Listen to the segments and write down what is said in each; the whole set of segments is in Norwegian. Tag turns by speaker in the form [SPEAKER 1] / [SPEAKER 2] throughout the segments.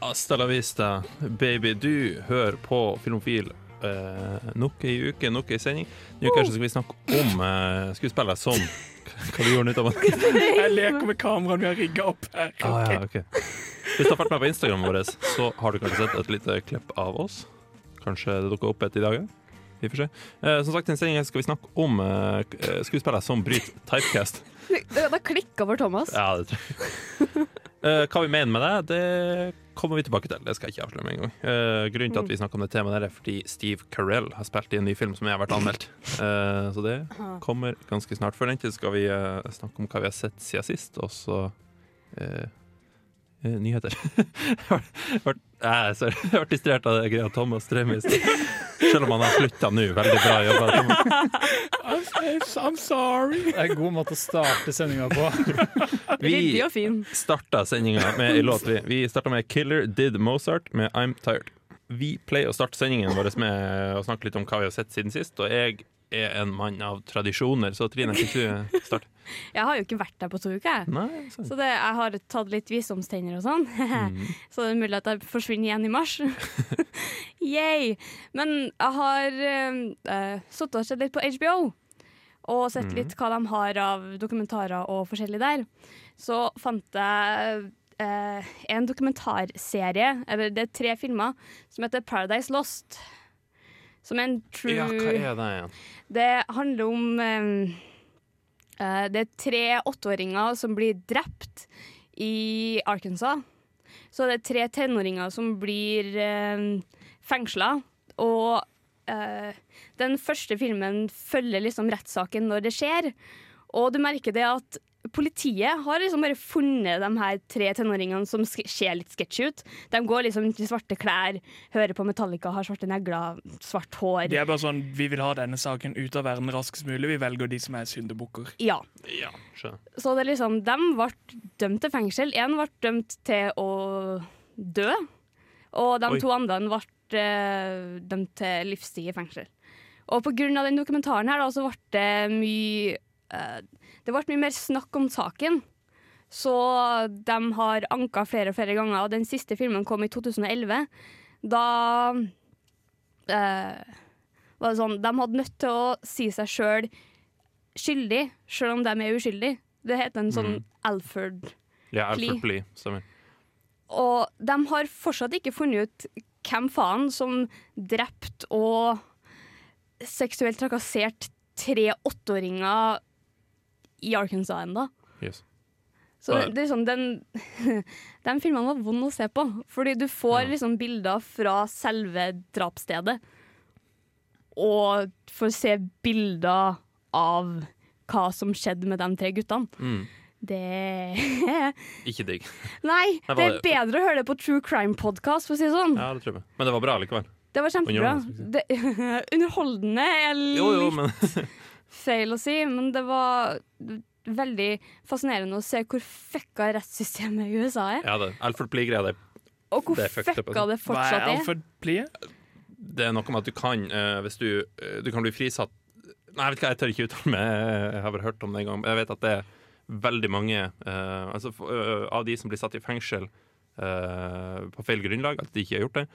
[SPEAKER 1] Hasta la vista, baby. Du hører på Filmofil eh, nok ei uke, nok ei sending. Nå så skal vi snakke om eh, skuespillere som Hva du gjorde nytt av
[SPEAKER 2] Jeg leker med kameraet vi har rigga opp her.
[SPEAKER 1] Ah, ja, ok. Hvis du har fulgt med på Instagram vår, så har du kanskje sett et lite klipp av oss. Kanskje det dukker opp et i dag. Vi får se. Eh, som sagt, i denne sendingen skal vi snakke om eh, skuespillere som bryter typecast.
[SPEAKER 3] Det, det klikka for Thomas.
[SPEAKER 1] Ja, det tror jeg. Eh, hva vi mener med det, det kommer vi tilbake til. Det skal jeg ikke avsløre med en gang. Uh, grunnen til at vi snakker om det temaet, der er fordi Steve Carell har spilt i en ny film som jeg har vært anmeldt. Uh, så det kommer ganske snart. Før den tid skal vi uh, snakke om hva vi har sett siden sist, og så nyheter. det har vært- sorry, jeg har vært distrahert av det greia Thomas Strøm i sted. Selv om han har slutta nå. Veldig bra jobba. I'm,
[SPEAKER 2] I'm sorry.
[SPEAKER 4] Det er en god måte å starte sendinga på.
[SPEAKER 1] Vi
[SPEAKER 3] Ryddig og fin.
[SPEAKER 1] starta sendinga med ei låt. Vi, vi starta med 'Killer Did Mozart' med 'I'm Tired'. Vi pleier å starte sendingen vår med å snakke litt om hva vi har sett siden sist, og jeg er en mann av tradisjoner, så Trine, kan du starte?
[SPEAKER 3] Jeg har jo ikke vært der på to uker.
[SPEAKER 1] Nei.
[SPEAKER 3] Så det, jeg har tatt litt visdomstenner og sånn. Så det er mulig at jeg forsvinner igjen i mars. Yay! Men jeg har uh, sittet og sett litt på HBO. Og sett litt hva de har av dokumentarer og forskjellig der. Så fant jeg uh, en dokumentarserie, eller det er tre filmer, som heter Paradise Lost. Som er en true
[SPEAKER 1] Ja, hva er det igjen?
[SPEAKER 3] det handler om eh, eh, Det er tre åtteåringer som blir drept i Arkansas. Så det er tre tenåringer som blir uh, fengsla. Og eh, den første filmen følger liksom rettssaken når det skjer. Og du merker det at Politiet har liksom bare funnet de her tre tenåringene som ser litt sketchy ut. De går liksom i svarte klær, hører på Metallica, har svarte negler, svart hår.
[SPEAKER 2] De er bare sånn, Vi vil ha denne saken ut av verden raskest mulig. Vi velger de som er syndebukker.
[SPEAKER 3] Ja.
[SPEAKER 1] Ja.
[SPEAKER 3] Så det er liksom, de ble dømt til fengsel. Én ble dømt til å dø. Og de
[SPEAKER 1] Oi.
[SPEAKER 3] to andre ble eh, dømt til livstid i fengsel. Og av den dokumentaren her da, så ble det mye Det ble mye mer snakk om saken. Så de har anka flere og flere ganger. Og den siste filmen kom i 2011. Da eh, var det sånn De hadde nødt til å si seg sjøl skyldig, sjøl om de er uskyldige. Det heter en sånn
[SPEAKER 1] Mm.
[SPEAKER 3] Alfred.
[SPEAKER 1] Ja,
[SPEAKER 3] Pli.
[SPEAKER 1] Alfred Plea, Stemmer.
[SPEAKER 3] Og de har fortsatt ikke funnet ut hvem faen som drept og seksuelt trakassert tre åtteåringer i Arkansas ennå.
[SPEAKER 1] Yes.
[SPEAKER 3] Så det, det sånn, den, den filmen var vond å se på, fordi du får
[SPEAKER 1] Ja.
[SPEAKER 3] liksom bilder fra selve drapsstedet. Og får se bilder av hva som skjedde med de tre guttene.
[SPEAKER 1] Mm.
[SPEAKER 3] Det
[SPEAKER 1] Ikke digg.
[SPEAKER 3] Nei, det er bedre å høre det på True Crime Podcast, for å si det sånn.
[SPEAKER 1] Ja, det tror jeg. Men det var bra likevel.
[SPEAKER 3] Det var kjempebra. Det, underholdende er
[SPEAKER 1] Jo, jo, men
[SPEAKER 3] feil å si, men det var veldig fascinerende å se hvor fucka rettssystemet i USA er.
[SPEAKER 1] ja, det. Alfred Plie-greia, det,
[SPEAKER 3] Og hvor
[SPEAKER 1] det er fucked up,
[SPEAKER 3] fucka
[SPEAKER 1] altså.
[SPEAKER 3] det
[SPEAKER 2] er
[SPEAKER 3] fortsatt er.
[SPEAKER 2] Alfred Plie?
[SPEAKER 1] det er noe med at du kan, uh, hvis du uh, Du kan bli frisatt Nei, jeg vet hva, jeg tør ikke uttale meg, jeg har bare hørt om det en gang. Jeg vet at det er veldig mange uh, altså, av de som blir satt i fengsel eh, på feil grunnlag, at de ikke har gjort det,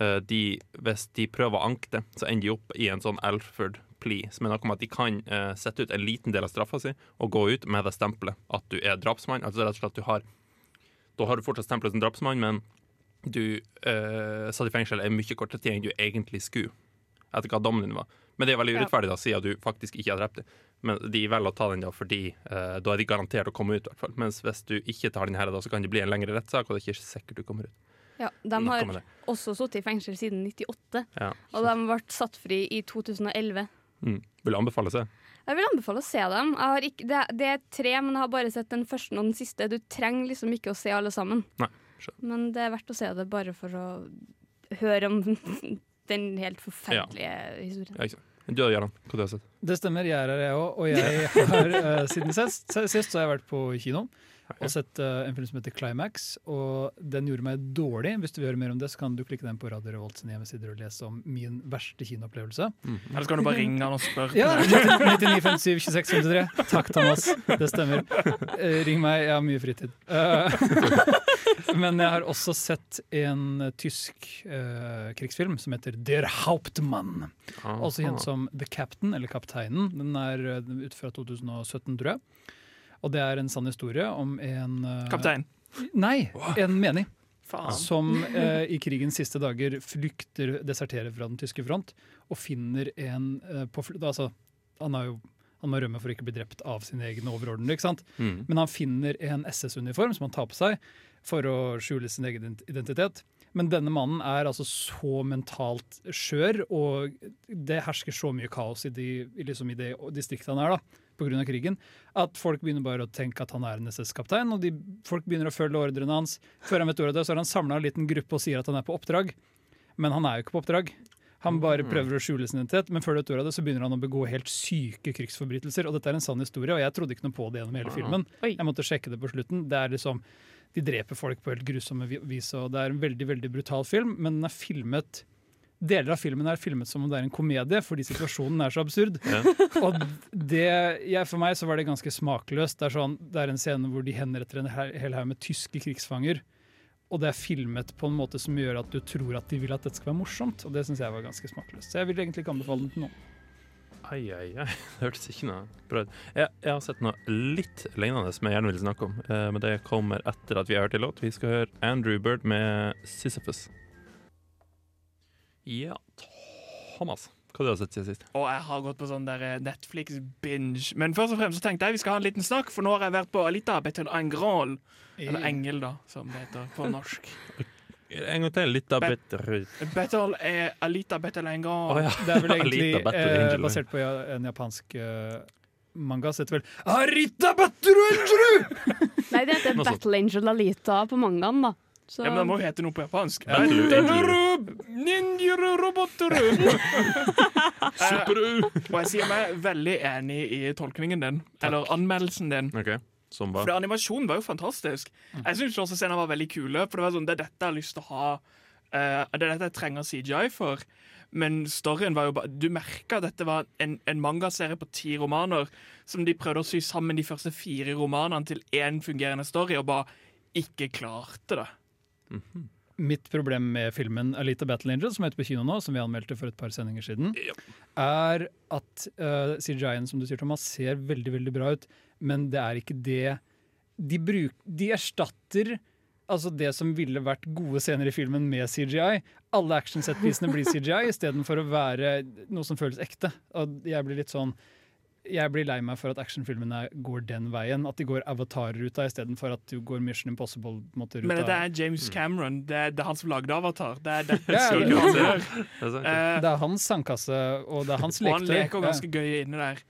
[SPEAKER 1] eh, de, hvis de prøver å anke det, så ender de opp i en sånn Alfred plea, som er noe med at de kan eh, sette ut en liten del av straffa si og gå ut med det stempelet at du er drapsmann. Altså rett og slett du har Da har du fortsatt stempelet som drapsmann, men du eh, satt i fengsel en mye kortere tid enn du egentlig skulle. Etter hva dommen din var. Men det er veldig urettferdig, da, siden du faktisk ikke har drept dem. Men de velger å ta den da fordi eh, da er de garantert å komme ut. i hvert fall. Mens hvis du ikke tar den her, da, så kan det bli en lengre rettssak, og det er ikke sikkert du kommer ut.
[SPEAKER 3] Ja, de har også sittet i fengsel siden 98,
[SPEAKER 1] Ja.
[SPEAKER 3] og de ble satt fri i 2011.
[SPEAKER 1] Mm. Vil anbefale å se?
[SPEAKER 3] Jeg vil anbefale å se dem. Jeg har ikke, det, det er tre, men jeg har bare sett den første og den siste. Du trenger liksom ikke å se alle sammen.
[SPEAKER 1] Nei.
[SPEAKER 3] Men det er verdt å se det bare for å høre om den helt forferdelige historien.
[SPEAKER 1] Ja, ikke sant. Du og Gøran, hva du har sett?
[SPEAKER 4] Det stemmer, jeg er her jeg òg. Og jeg har eh, siden sist, sist så har jeg vært på kino og sett uh, en film som heter Climax. Og den gjorde meg dårlig. Hvis du vil høre mer om det, så kan du klikke den på Radio Revolt sine hjemmesider og lese om min verste kinoopplevelse.
[SPEAKER 2] Eller så kan du bare ringe han og spørre.
[SPEAKER 4] Ja, 9957 2653. Takk, Thomas. Det stemmer. Uh, ring meg, jeg har mye fritid. Uh, Men jeg har også sett en tysk krigsfilm som heter Der Hauptmann.
[SPEAKER 1] Ah,
[SPEAKER 4] Også kjent som The Captain, eller Kapteinen. Den er uh, ut fra 2017, tror jeg. Og det er en sann historie om en eh,
[SPEAKER 2] Kaptein.
[SPEAKER 4] Nei, en menig.
[SPEAKER 2] Faen.
[SPEAKER 4] Som eh, i krigens siste dager flykter, deserterer fra den tyske front og finner en eh, på altså, Han har jo han må rømme for å ikke bli drept av sine egne overordnede. ikke sant?
[SPEAKER 1] Mm.
[SPEAKER 4] Men han finner en SS-uniform som han tar på seg for å skjule sin egen identitet. Men denne mannen er altså så mentalt skjør, og det hersker så mye kaos i, de, liksom i det distriktet han er, da, pga. krigen, at folk begynner bare å tenke at han er en SS-kaptein, og de, folk begynner å følge ordrene hans. Før han vet ordet av det, så har han samla en liten gruppe og sier at han er på oppdrag, men han er jo ikke på oppdrag. Han bare prøver å skjule sin identitet, men før du vet ordet av det, så begynner han å begå helt syke krigsforbrytelser. Og dette er en sann historie, og jeg trodde ikke noe på det gjennom hele filmen. Jeg måtte sjekke det på slutten. Det er liksom, De dreper folk på helt grusomme vis, og det er en veldig veldig brutal film, men den er filmet Deler av filmen er filmet som om det er en komedie, fordi situasjonen er så absurd. Og det, ja, For meg så var det ganske smakløst. Det er, sånn, det er en scene hvor de henretter en hel haug med tyske krigsfanger. Og det er filmet på en måte som gjør at du tror at de vil at dette skal være morsomt. Og det syns jeg var ganske smakløst. Så jeg vil egentlig ikke anbefale den til noen.
[SPEAKER 1] Ai, ai, ai. Det hørtes ikke noe bra ut. Jeg, jeg har sett noe litt lignende som jeg gjerne vil snakke om, eh, men det kommer etter at vi har hørt en låt. Vi skal høre Andrew Bird med Sisyphus. Ja, Thomas, hva har du sett siden sist?
[SPEAKER 2] Og jeg har gått på sånn der eh, Netflix-binge. Men først og fremst så tenkte jeg vi skal ha en liten snakk, for nå har jeg vært på Alita Betel Angral. Eller Engel, da, som det heter på norsk.
[SPEAKER 1] En gang til, Alita av
[SPEAKER 2] Bet- Betel er Alita Betel Angral.
[SPEAKER 1] Oh, ja.
[SPEAKER 4] Det er vel egentlig eh, basert på en japansk uh, manga. Så heter vel Arita Battle Angel!
[SPEAKER 3] Nei, det heter Battle Angel Alita på mangaen, da. Så,
[SPEAKER 2] Ja, men det må jo hete noe på japansk. Ninjaru, roboteru. Eh, Og jeg sier meg veldig enig i tolkningen din, eller anmeldelsen din.
[SPEAKER 1] Okay. som
[SPEAKER 2] For animasjonen var jo fantastisk. Jeg syns også scenene var veldig kule, for det var sånn, det er dette jeg har lyst til å ha uh, Det er dette jeg trenger CGI for. Men storyen var jo bare Du merka at dette var en, en mangaserie på ti romaner som de prøvde å sy sammen de første fire romanene til én fungerende story, og bare ikke klarte det.
[SPEAKER 4] Mitt problem med filmen Alita Battle Angel, som heter på kino nå, som vi anmeldte for et par sendinger siden,
[SPEAKER 1] Ja.
[SPEAKER 4] er at uh, CGI-en som du sier, Thomas, ser veldig veldig bra ut, men det er ikke det De, bruk, de erstatter altså det som ville vært gode scener i filmen med CGI. Alle action set-pisene blir CGI istedenfor å være noe som føles ekte. Og jeg blir litt sånn jeg blir lei meg for at actionfilmene går den veien. At de går Avatar-ruta istedenfor at du går Mission Impossible-ruta.
[SPEAKER 2] Men det er James Cameron. Det er, det er han som lagde Avatar. Det er det,
[SPEAKER 4] Ja, det-
[SPEAKER 2] han.
[SPEAKER 1] Det er.
[SPEAKER 2] Eh,
[SPEAKER 4] Det er hans sandkasse, og det er hans
[SPEAKER 2] Og han
[SPEAKER 4] leketøy.
[SPEAKER 2] leker ganske gøy inni der.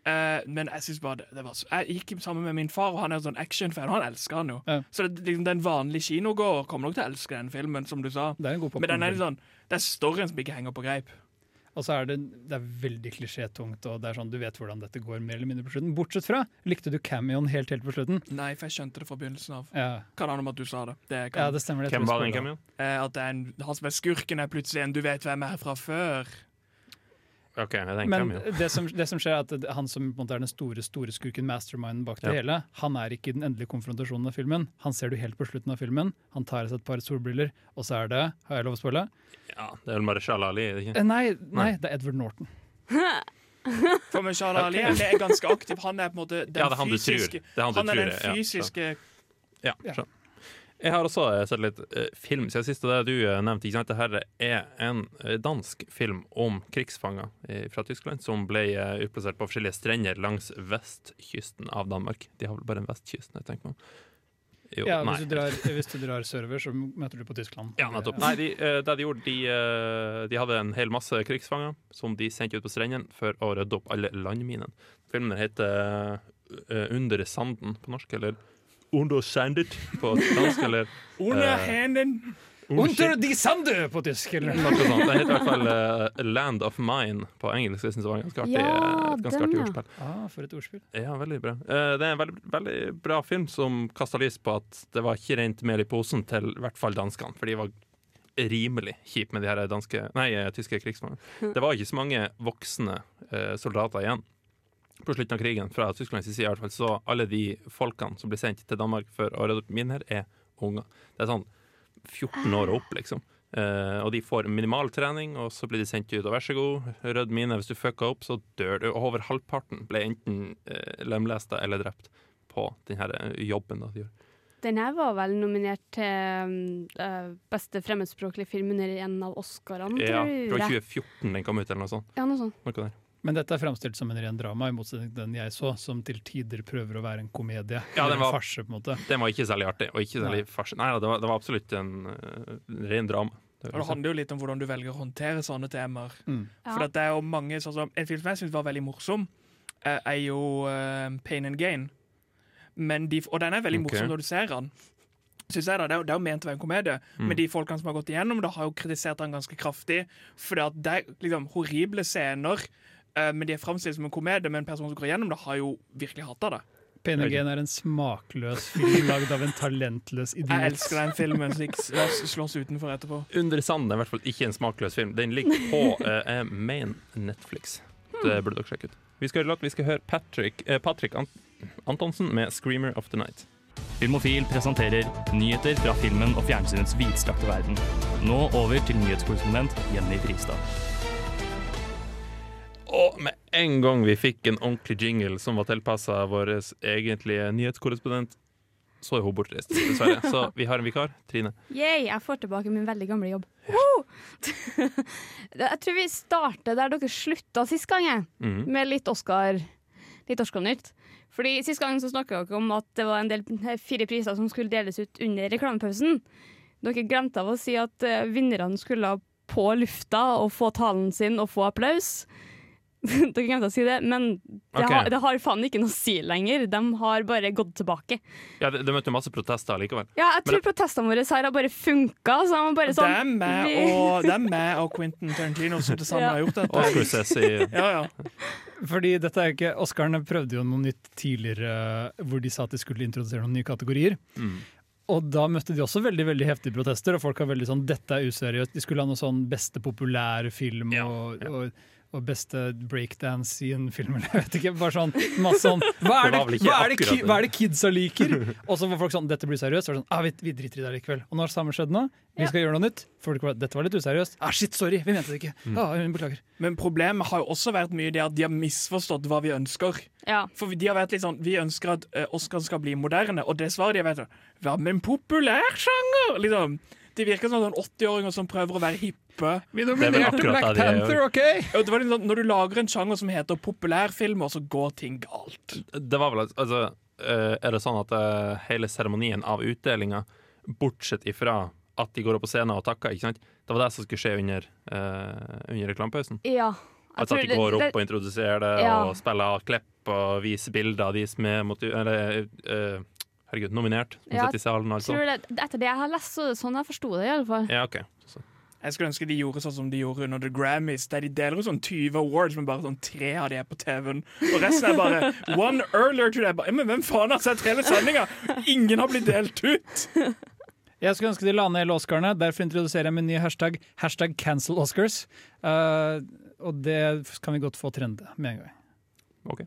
[SPEAKER 2] Uh, men jeg synes bare det, det var så Jeg gikk sammen med min far, og han er sånn actionfan, han elsker han jo.
[SPEAKER 4] Ja.
[SPEAKER 2] Så det, liksom, den vanlige kinogåer kommer nok til å elske den filmen, som du sa.
[SPEAKER 4] Det er en god
[SPEAKER 2] Men den er litt sånn Det er storyen som ikke henger på greip.
[SPEAKER 4] Og så er det, det er veldig klisjétungt, og det er sånn, du vet hvordan dette går mer eller mindre på slutten. Bortsett fra, likte du cameoen helt helt på slutten?
[SPEAKER 2] Nei, for jeg skjønte det fra begynnelsen av.
[SPEAKER 4] Ja,
[SPEAKER 2] Kan han om at du sa det. det
[SPEAKER 4] ja det stemmer. det
[SPEAKER 1] Hvem var
[SPEAKER 4] en
[SPEAKER 1] den cameoen?
[SPEAKER 2] Eh, at det er en, han som er skurken, er plutselig en du vet hvem er fra før.
[SPEAKER 1] OK, det en
[SPEAKER 4] Men det som, det som skjer er at han som på en måte er den store store skurken, masterminden bak det
[SPEAKER 1] Ja.
[SPEAKER 4] hele, han er ikke i den endelige konfrontasjonen av filmen. Han ser du helt på slutten av filmen. Han tar av seg et par solbriller, og så er det Har jeg lov å spoile?
[SPEAKER 1] Ja, det er vel Marshall Ali, ikke?
[SPEAKER 4] Eh, nei, nei, det er Edward Norton.
[SPEAKER 2] For Charles Ali er ganske aktiv. Han er på en måte den
[SPEAKER 1] Ja, det er han du tror.
[SPEAKER 2] fysiske
[SPEAKER 1] Det er han du
[SPEAKER 2] Han er
[SPEAKER 1] tror,
[SPEAKER 2] den
[SPEAKER 1] ja.
[SPEAKER 2] fysiske
[SPEAKER 1] Ja. Jeg har også eh, sett litt eh, film siden sist, det du eh, nevnte. ikke sant? Dette er en dansk film om krigsfanger fra Tyskland som ble utplassert på forskjellige strender langs vestkysten av Danmark. De har vel bare en vestkyst, jeg tenker meg. Jo,
[SPEAKER 4] Ja, hvis, du drar, hvis du drar sørover, så møter du på Tyskland.
[SPEAKER 1] Ja, nettopp. Nei, de, det de gjorde, de, de hadde en hel masse krigsfanger som de sendte ut på strendene for å rydde opp alle landminene. Filmen heter 'Under sanden' på norsk, eller Under Sandet på dansk, eller
[SPEAKER 2] Under
[SPEAKER 1] Eh,
[SPEAKER 2] handen.
[SPEAKER 4] Unter die Sande på tysk, eller?
[SPEAKER 1] sånt. Det heter i hvert fall eh, Land of Mine på engelsk. Jeg synes det var ganske artig,
[SPEAKER 3] Ja,
[SPEAKER 1] eh, et ganske
[SPEAKER 3] den,
[SPEAKER 1] artig
[SPEAKER 3] ja.
[SPEAKER 1] ordspill.
[SPEAKER 4] Ah, for et ordspill.
[SPEAKER 1] Ja, veldig bra. Eh, det er en veldig, veldig bra film som kasta lys på at det var ikke rent mel i posen til i hvert fall danskene, for de var rimelig kjipe med de her danske, nei, eh, tyske krigsfangene. Det var ikke så mange voksne eh, soldater igjen på slutten av krigen, fra Tysklands side i hvert fall. Så alle de folkene som blir sendt til Danmark for å redde opp miner, er unger. Det er sånn 14 år og opp, liksom. Uh, og de får minimal trening, og så blir de sendt ut. Og vær så god, rød mine. Hvis du fucker opp, så dør du. Og over halvparten ble enten uh, lemlesta eller drept på denne jobben. da de gjør.
[SPEAKER 3] Den her var vel nominert til uh, beste fremmedspråklige film under en av Oscarene,
[SPEAKER 1] Ja,
[SPEAKER 3] tror jeg.
[SPEAKER 1] 2014 den kom ut, eller noe sånt.
[SPEAKER 3] Ja, noe sånt.
[SPEAKER 1] Noe.
[SPEAKER 4] Men dette er framstilt som en ren drama, i motsetning til den jeg så, som til tider prøver å være en komedie.
[SPEAKER 1] Ja,
[SPEAKER 4] eller
[SPEAKER 1] den var-
[SPEAKER 4] en farse, på en måte.
[SPEAKER 1] Den var ikke særlig artig, og ikke særlig
[SPEAKER 4] Nei.
[SPEAKER 1] farse. Nei, det, var, det var absolutt en eh, ren drama. Det
[SPEAKER 2] Og det handler jo litt om hvordan du velger å håndtere sånne temaer.
[SPEAKER 4] Mm.
[SPEAKER 3] Ja.
[SPEAKER 2] For at det er jo mange sånn som En film som jeg syns var veldig morsom, eh, er jo uh, Pain and Gain. Men de, og den er veldig
[SPEAKER 1] okay.
[SPEAKER 2] morsom når du ser den. Synes jeg da, Det er det er jo ment å være en komedie,
[SPEAKER 1] Mm.
[SPEAKER 2] men de folkene som har gått igjennom det, har jo kritisert den ganske kraftig. For det er liksom horrible scener, eh, men de er framstilt som en komedie. Men en person som går gjennom det, har jo virkelig hata det.
[SPEAKER 4] And er en smakløs film lagd av en talentløs idiot.
[SPEAKER 2] Jeg elsker den filmen, så oss slåss utenfor etterpå.
[SPEAKER 1] Under sanden er i hvert fall ikke en smakløs film. Den ligger på uh, main Netflix. Det burde dere sjekke ut. Vi skal, vi skal høre Patrick, uh, Patrick Ant Antonsen med 'Screamer of the Night'.
[SPEAKER 5] Filmofil presenterer nyheter fra filmen og fjernsynets vidstrakte verden. Nå over til nyhetskorrespondent Jenny Fristad.
[SPEAKER 1] Og med en gang vi fikk en ordentlig jingle som var tilpassa vår egentlige nyhetskorrespondent, så er hun bortreist, dessverre. Så vi har en vikar. Trine.
[SPEAKER 3] Yay, jeg får tilbake min veldig gamle jobb. Woo! jeg tror vi starter der dere slutta sist gang, jeg.
[SPEAKER 1] Mhm.
[SPEAKER 3] med litt Oscar Litt Oscar-nytt. Fordi Sist gang så snakka dere om at det var en del eh, fire priser som skulle deles ut under reklamepausen. Dere glemte av å si at eh, vinnerne skulle på lufta og få talen sin og få applaus. dere glemte å si det, men det,
[SPEAKER 1] okay.
[SPEAKER 3] har, det har faen ikke noe å si lenger. De har bare gått tilbake.
[SPEAKER 1] Ja, det, de møtte masse protester likevel.
[SPEAKER 3] Ja, jeg
[SPEAKER 1] Men
[SPEAKER 3] tror protestene våre her har bare funka. Så de bare sånn
[SPEAKER 2] er
[SPEAKER 3] med
[SPEAKER 2] og, er og Quentin Tarantino som til sammen
[SPEAKER 3] Ja.
[SPEAKER 2] har gjort dette.
[SPEAKER 1] Og Scorsese
[SPEAKER 2] Ja, ja.
[SPEAKER 4] Fordi dette er ikke, Oscarene prøvde jo noe nytt tidligere, hvor de sa at de skulle introdusere noen nye kategorier.
[SPEAKER 1] mm.
[SPEAKER 4] Og da møtte de også veldig veldig heftige protester, og folk var veldig sånn 'dette er useriøst'. De skulle ha noe sånn beste populære film
[SPEAKER 1] Ja, ja.
[SPEAKER 4] og, og beste breakdance i en film, eller jeg vet ikke. Bare sånn masse sånn Hva er
[SPEAKER 1] Det
[SPEAKER 4] det, hva er det, ki, hva er det kidsa liker? Og så var folk sånn 'dette blir seriøst'. Så var det sånn, ah, vi, vi driter i det likevel. Og nå har det samme skjedd nå. Vi skal gjøre noe nytt. Folk var, 'Dette var litt useriøst'. Ah, shit, sorry, vi mente det ikke.
[SPEAKER 1] Mm.
[SPEAKER 4] Ah, beklager.
[SPEAKER 2] Men problemet har jo også vært mye det at de har misforstått hva vi ønsker.
[SPEAKER 3] Ja.
[SPEAKER 2] For de har vært litt sånn, Vi ønsker at uh, Oscar skal bli moderne, og det svaret de har vært sånn Hva med en populær sjanger? Liksom. De virker som sånn 80-åringer som prøver å være hippe.
[SPEAKER 4] Vi nominerte Black
[SPEAKER 1] det.
[SPEAKER 4] Panther, OK?
[SPEAKER 2] Ja, det var litt sånn, Når du lager en sjanger som heter populærfilmer, så går ting galt.
[SPEAKER 1] Det var vel altså eh, Er det sånn at eh, hele seremonien av utdelinga, bortsett ifra at de går opp på scenen og takker, ikke sant? Det var det som skulle skje under, uh, under reklamepausen?
[SPEAKER 3] ja. Jeg
[SPEAKER 1] Altså at de går
[SPEAKER 3] det-
[SPEAKER 1] opp og introduserer det,
[SPEAKER 3] Ja.
[SPEAKER 1] og spiller av klipp og viser bilder av de som er motiv eller, eh, herregud, nominert. Som
[SPEAKER 3] Ja,
[SPEAKER 1] i salen altså.
[SPEAKER 3] tror det, etter det jeg har lest, så sånn jeg forsto det. i alle fall.
[SPEAKER 1] Ja, ok. Så.
[SPEAKER 2] Jeg skulle ønske de gjorde sånn som de gjorde under The Grammys, der de deler ut sånn 20 awards, men bare sånn tre av de er på TV-en. Og resten er bare one earlier today. Bare, Men hvem faen har sett hele sendinga? Ingen har blitt delt ut!
[SPEAKER 4] Jeg skulle ønske de la ned hele Oscarene. Derfor introduserer jeg min nye hashtag, hashtag cancel Oscars. Uh, og det kan vi godt få trende med en gang.
[SPEAKER 1] OK.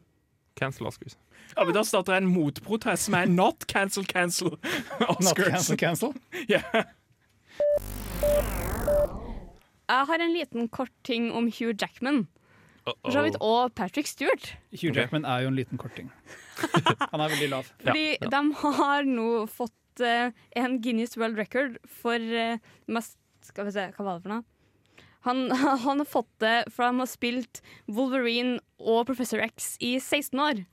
[SPEAKER 1] Cancel Oscars.
[SPEAKER 2] Ja, men Da starter jeg en motprotest som er not cancel, cancel
[SPEAKER 4] Not cancel, cancel.
[SPEAKER 2] Ja.
[SPEAKER 3] Jeg har en liten kort ting om Hugh Jackman
[SPEAKER 1] Uh
[SPEAKER 3] for så vidt, og Patrick Stewart.
[SPEAKER 4] Hugh Jackman er jo en liten korting. Han er veldig lav.
[SPEAKER 3] Fordi
[SPEAKER 1] Ja,
[SPEAKER 3] de har nå fått uh, en Guinness World Record for uh, mest Skal vi se, hva var det for noe? Han, han har fått det for han har spilt Wolverine og Professor X i 16 år.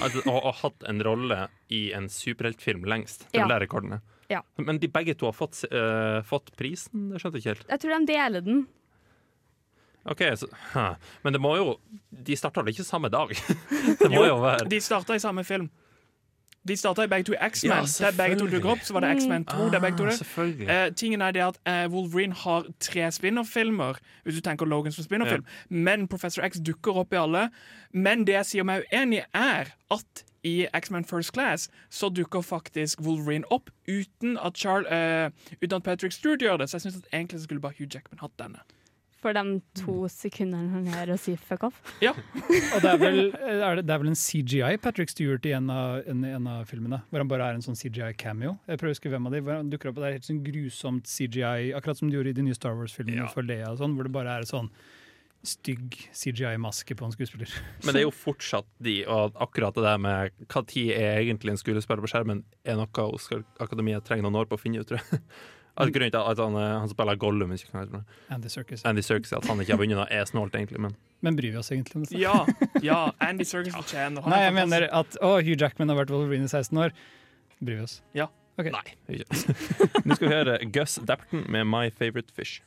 [SPEAKER 1] Altså, og, og hatt en rolle i en superheltfilm lengst. Det er
[SPEAKER 3] Ja.
[SPEAKER 1] er.
[SPEAKER 3] Ja.
[SPEAKER 1] Men de begge to har fått, uh, fått prisen? Det skjønte jeg ikke helt.
[SPEAKER 3] Jeg tror de deler den.
[SPEAKER 1] Ok, så, huh. Men det må jo De starta vel ikke samme dag? det må jo være
[SPEAKER 2] De starta i samme film. De starta begge to i X-Men.
[SPEAKER 1] Ja,
[SPEAKER 2] der begge to dukker opp, så var det X-Men 2. der begge to
[SPEAKER 1] Ah.
[SPEAKER 2] Eh, tingen er det at eh, Wolverine har tre spin-off-filmer, hvis du tenker Logan som spin-off-film. Men Professor X dukker opp i alle. Men det jeg sier meg uenig i, er at i X-Men First Class så dukker faktisk Wolverine opp uten at, Charles, uh, uten at Patrick Stewart gjør det. Så jeg syns egentlig skulle bare Hugh Jackman hatt denne.
[SPEAKER 3] For de to sekundene han er og sier fuck off.
[SPEAKER 2] Ja,
[SPEAKER 4] Og det er, vel, er det, det er vel en CGI Patrick Stewart i en av, en, en av filmene, hvor han bare er en sånn CGI-cameo. Jeg prøver å huske hvem av de, hvor han dukker opp, og Det er helt sånn grusomt CGI, akkurat som de gjorde i de nye Star Wars-filmene
[SPEAKER 1] Ja.
[SPEAKER 4] for Leia, og sånn, hvor det bare er sånn stygg CGI-maske på en skuespiller.
[SPEAKER 1] Men det er jo fortsatt de, og akkurat det der med hva tid er egentlig en skuespiller på skjermen, er noe Oscar Akademiet trenger noen år på å finne ut, tror jeg. At grunnen til at han, han spiller Gollum,
[SPEAKER 4] Andy Serkis.
[SPEAKER 1] Andy Serkis, at han ikke har vunnet er snålt, egentlig. Men
[SPEAKER 4] Men bryr vi oss egentlig om det?
[SPEAKER 2] ja, ja Andy Serkis fortjener er
[SPEAKER 4] Nei, jeg mener at å, Hugh Jackman har vært Wolverine i 16 år. Bryr vi oss?
[SPEAKER 2] Ja.
[SPEAKER 4] Okay.
[SPEAKER 1] nei. Nå skal vi høre Gus Dapperton med My Favorite Fish.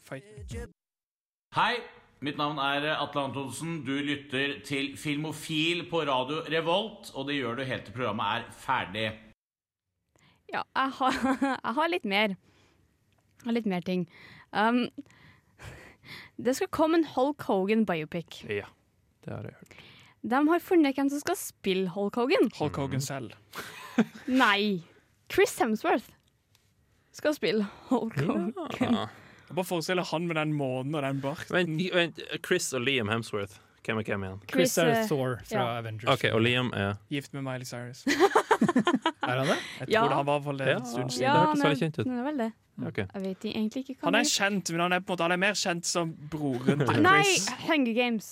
[SPEAKER 6] Hei, mitt navn er Atle Antonsen. Du lytter til Filmofil på radio Revolt, og det gjør du helt til programmet er ferdig.
[SPEAKER 3] Ja, jeg har, jeg har litt mer. Har litt mer ting. Um, det skal komme en Hulk Hogan biopic.
[SPEAKER 1] Ja, det har jeg hørt.
[SPEAKER 3] De har funnet hvem som skal spille Hulk Hogan.
[SPEAKER 2] Hulk Hogan selv.
[SPEAKER 3] Nei, Chris Hemsworth skal spille Hulk Hogan.
[SPEAKER 1] Ja.
[SPEAKER 2] Jeg bare forestiller han med den månen og den barten.
[SPEAKER 1] Vent, vent, Chris og Liam Hemsworth. Hvem er hvem igjen?
[SPEAKER 4] Chris er
[SPEAKER 3] eh,
[SPEAKER 4] Thor fra
[SPEAKER 3] ja.
[SPEAKER 4] Avengers.
[SPEAKER 1] OK, og Liam er
[SPEAKER 2] Gift med Miley Cyrus.
[SPEAKER 4] Er han det?
[SPEAKER 2] Jeg
[SPEAKER 3] Ja.
[SPEAKER 2] tror det han var for det en stund siden.
[SPEAKER 3] Ja,
[SPEAKER 1] det hørtes veldig kjent ut.
[SPEAKER 3] det er vel det.
[SPEAKER 1] OK.
[SPEAKER 3] Jeg vet egentlig ikke hva
[SPEAKER 2] Han er kjent, men han er måte Han er mer kjent som broren til
[SPEAKER 3] Nei, Hunger Games.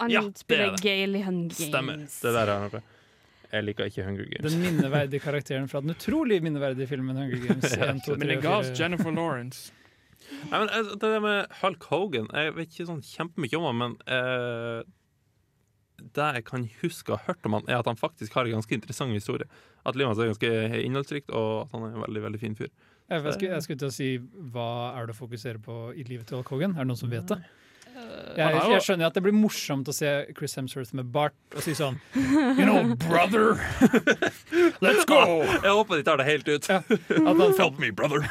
[SPEAKER 3] Han
[SPEAKER 1] Ja, er
[SPEAKER 3] spiller. Gale i Hunger Games.
[SPEAKER 1] Stemmer. Det der er noe. Jeg liker ikke Hunger Games.
[SPEAKER 4] Den minneverdige karakteren fra den utrolig minneverdige filmen Hunger Games. 1, 2,
[SPEAKER 2] Men det ga oss Jennifer Lawrence.
[SPEAKER 1] Nei, men altså, Det der med Hulk Hogan Jeg vet ikke sånn kjempemye om han, men uh, det jeg kan huske og ha hørt om han, er at han faktisk har en ganske interessant historie. At livet hans er ganske innholdsrikt, og at han er en veldig veldig fin fyr.
[SPEAKER 4] Jeg, jeg, skulle, jeg skulle til å si hva er det å fokusere på i livet til Hulk Hogan? Er det noen som vet det? Jeg,
[SPEAKER 2] har jo-
[SPEAKER 4] jeg skjønner at det blir morsomt å se Chris Hemsworth med bart og si sånn You know, brother! Let's go!
[SPEAKER 1] Jeg håper de tar det helt ut.
[SPEAKER 4] Ja.
[SPEAKER 1] Help me, brother!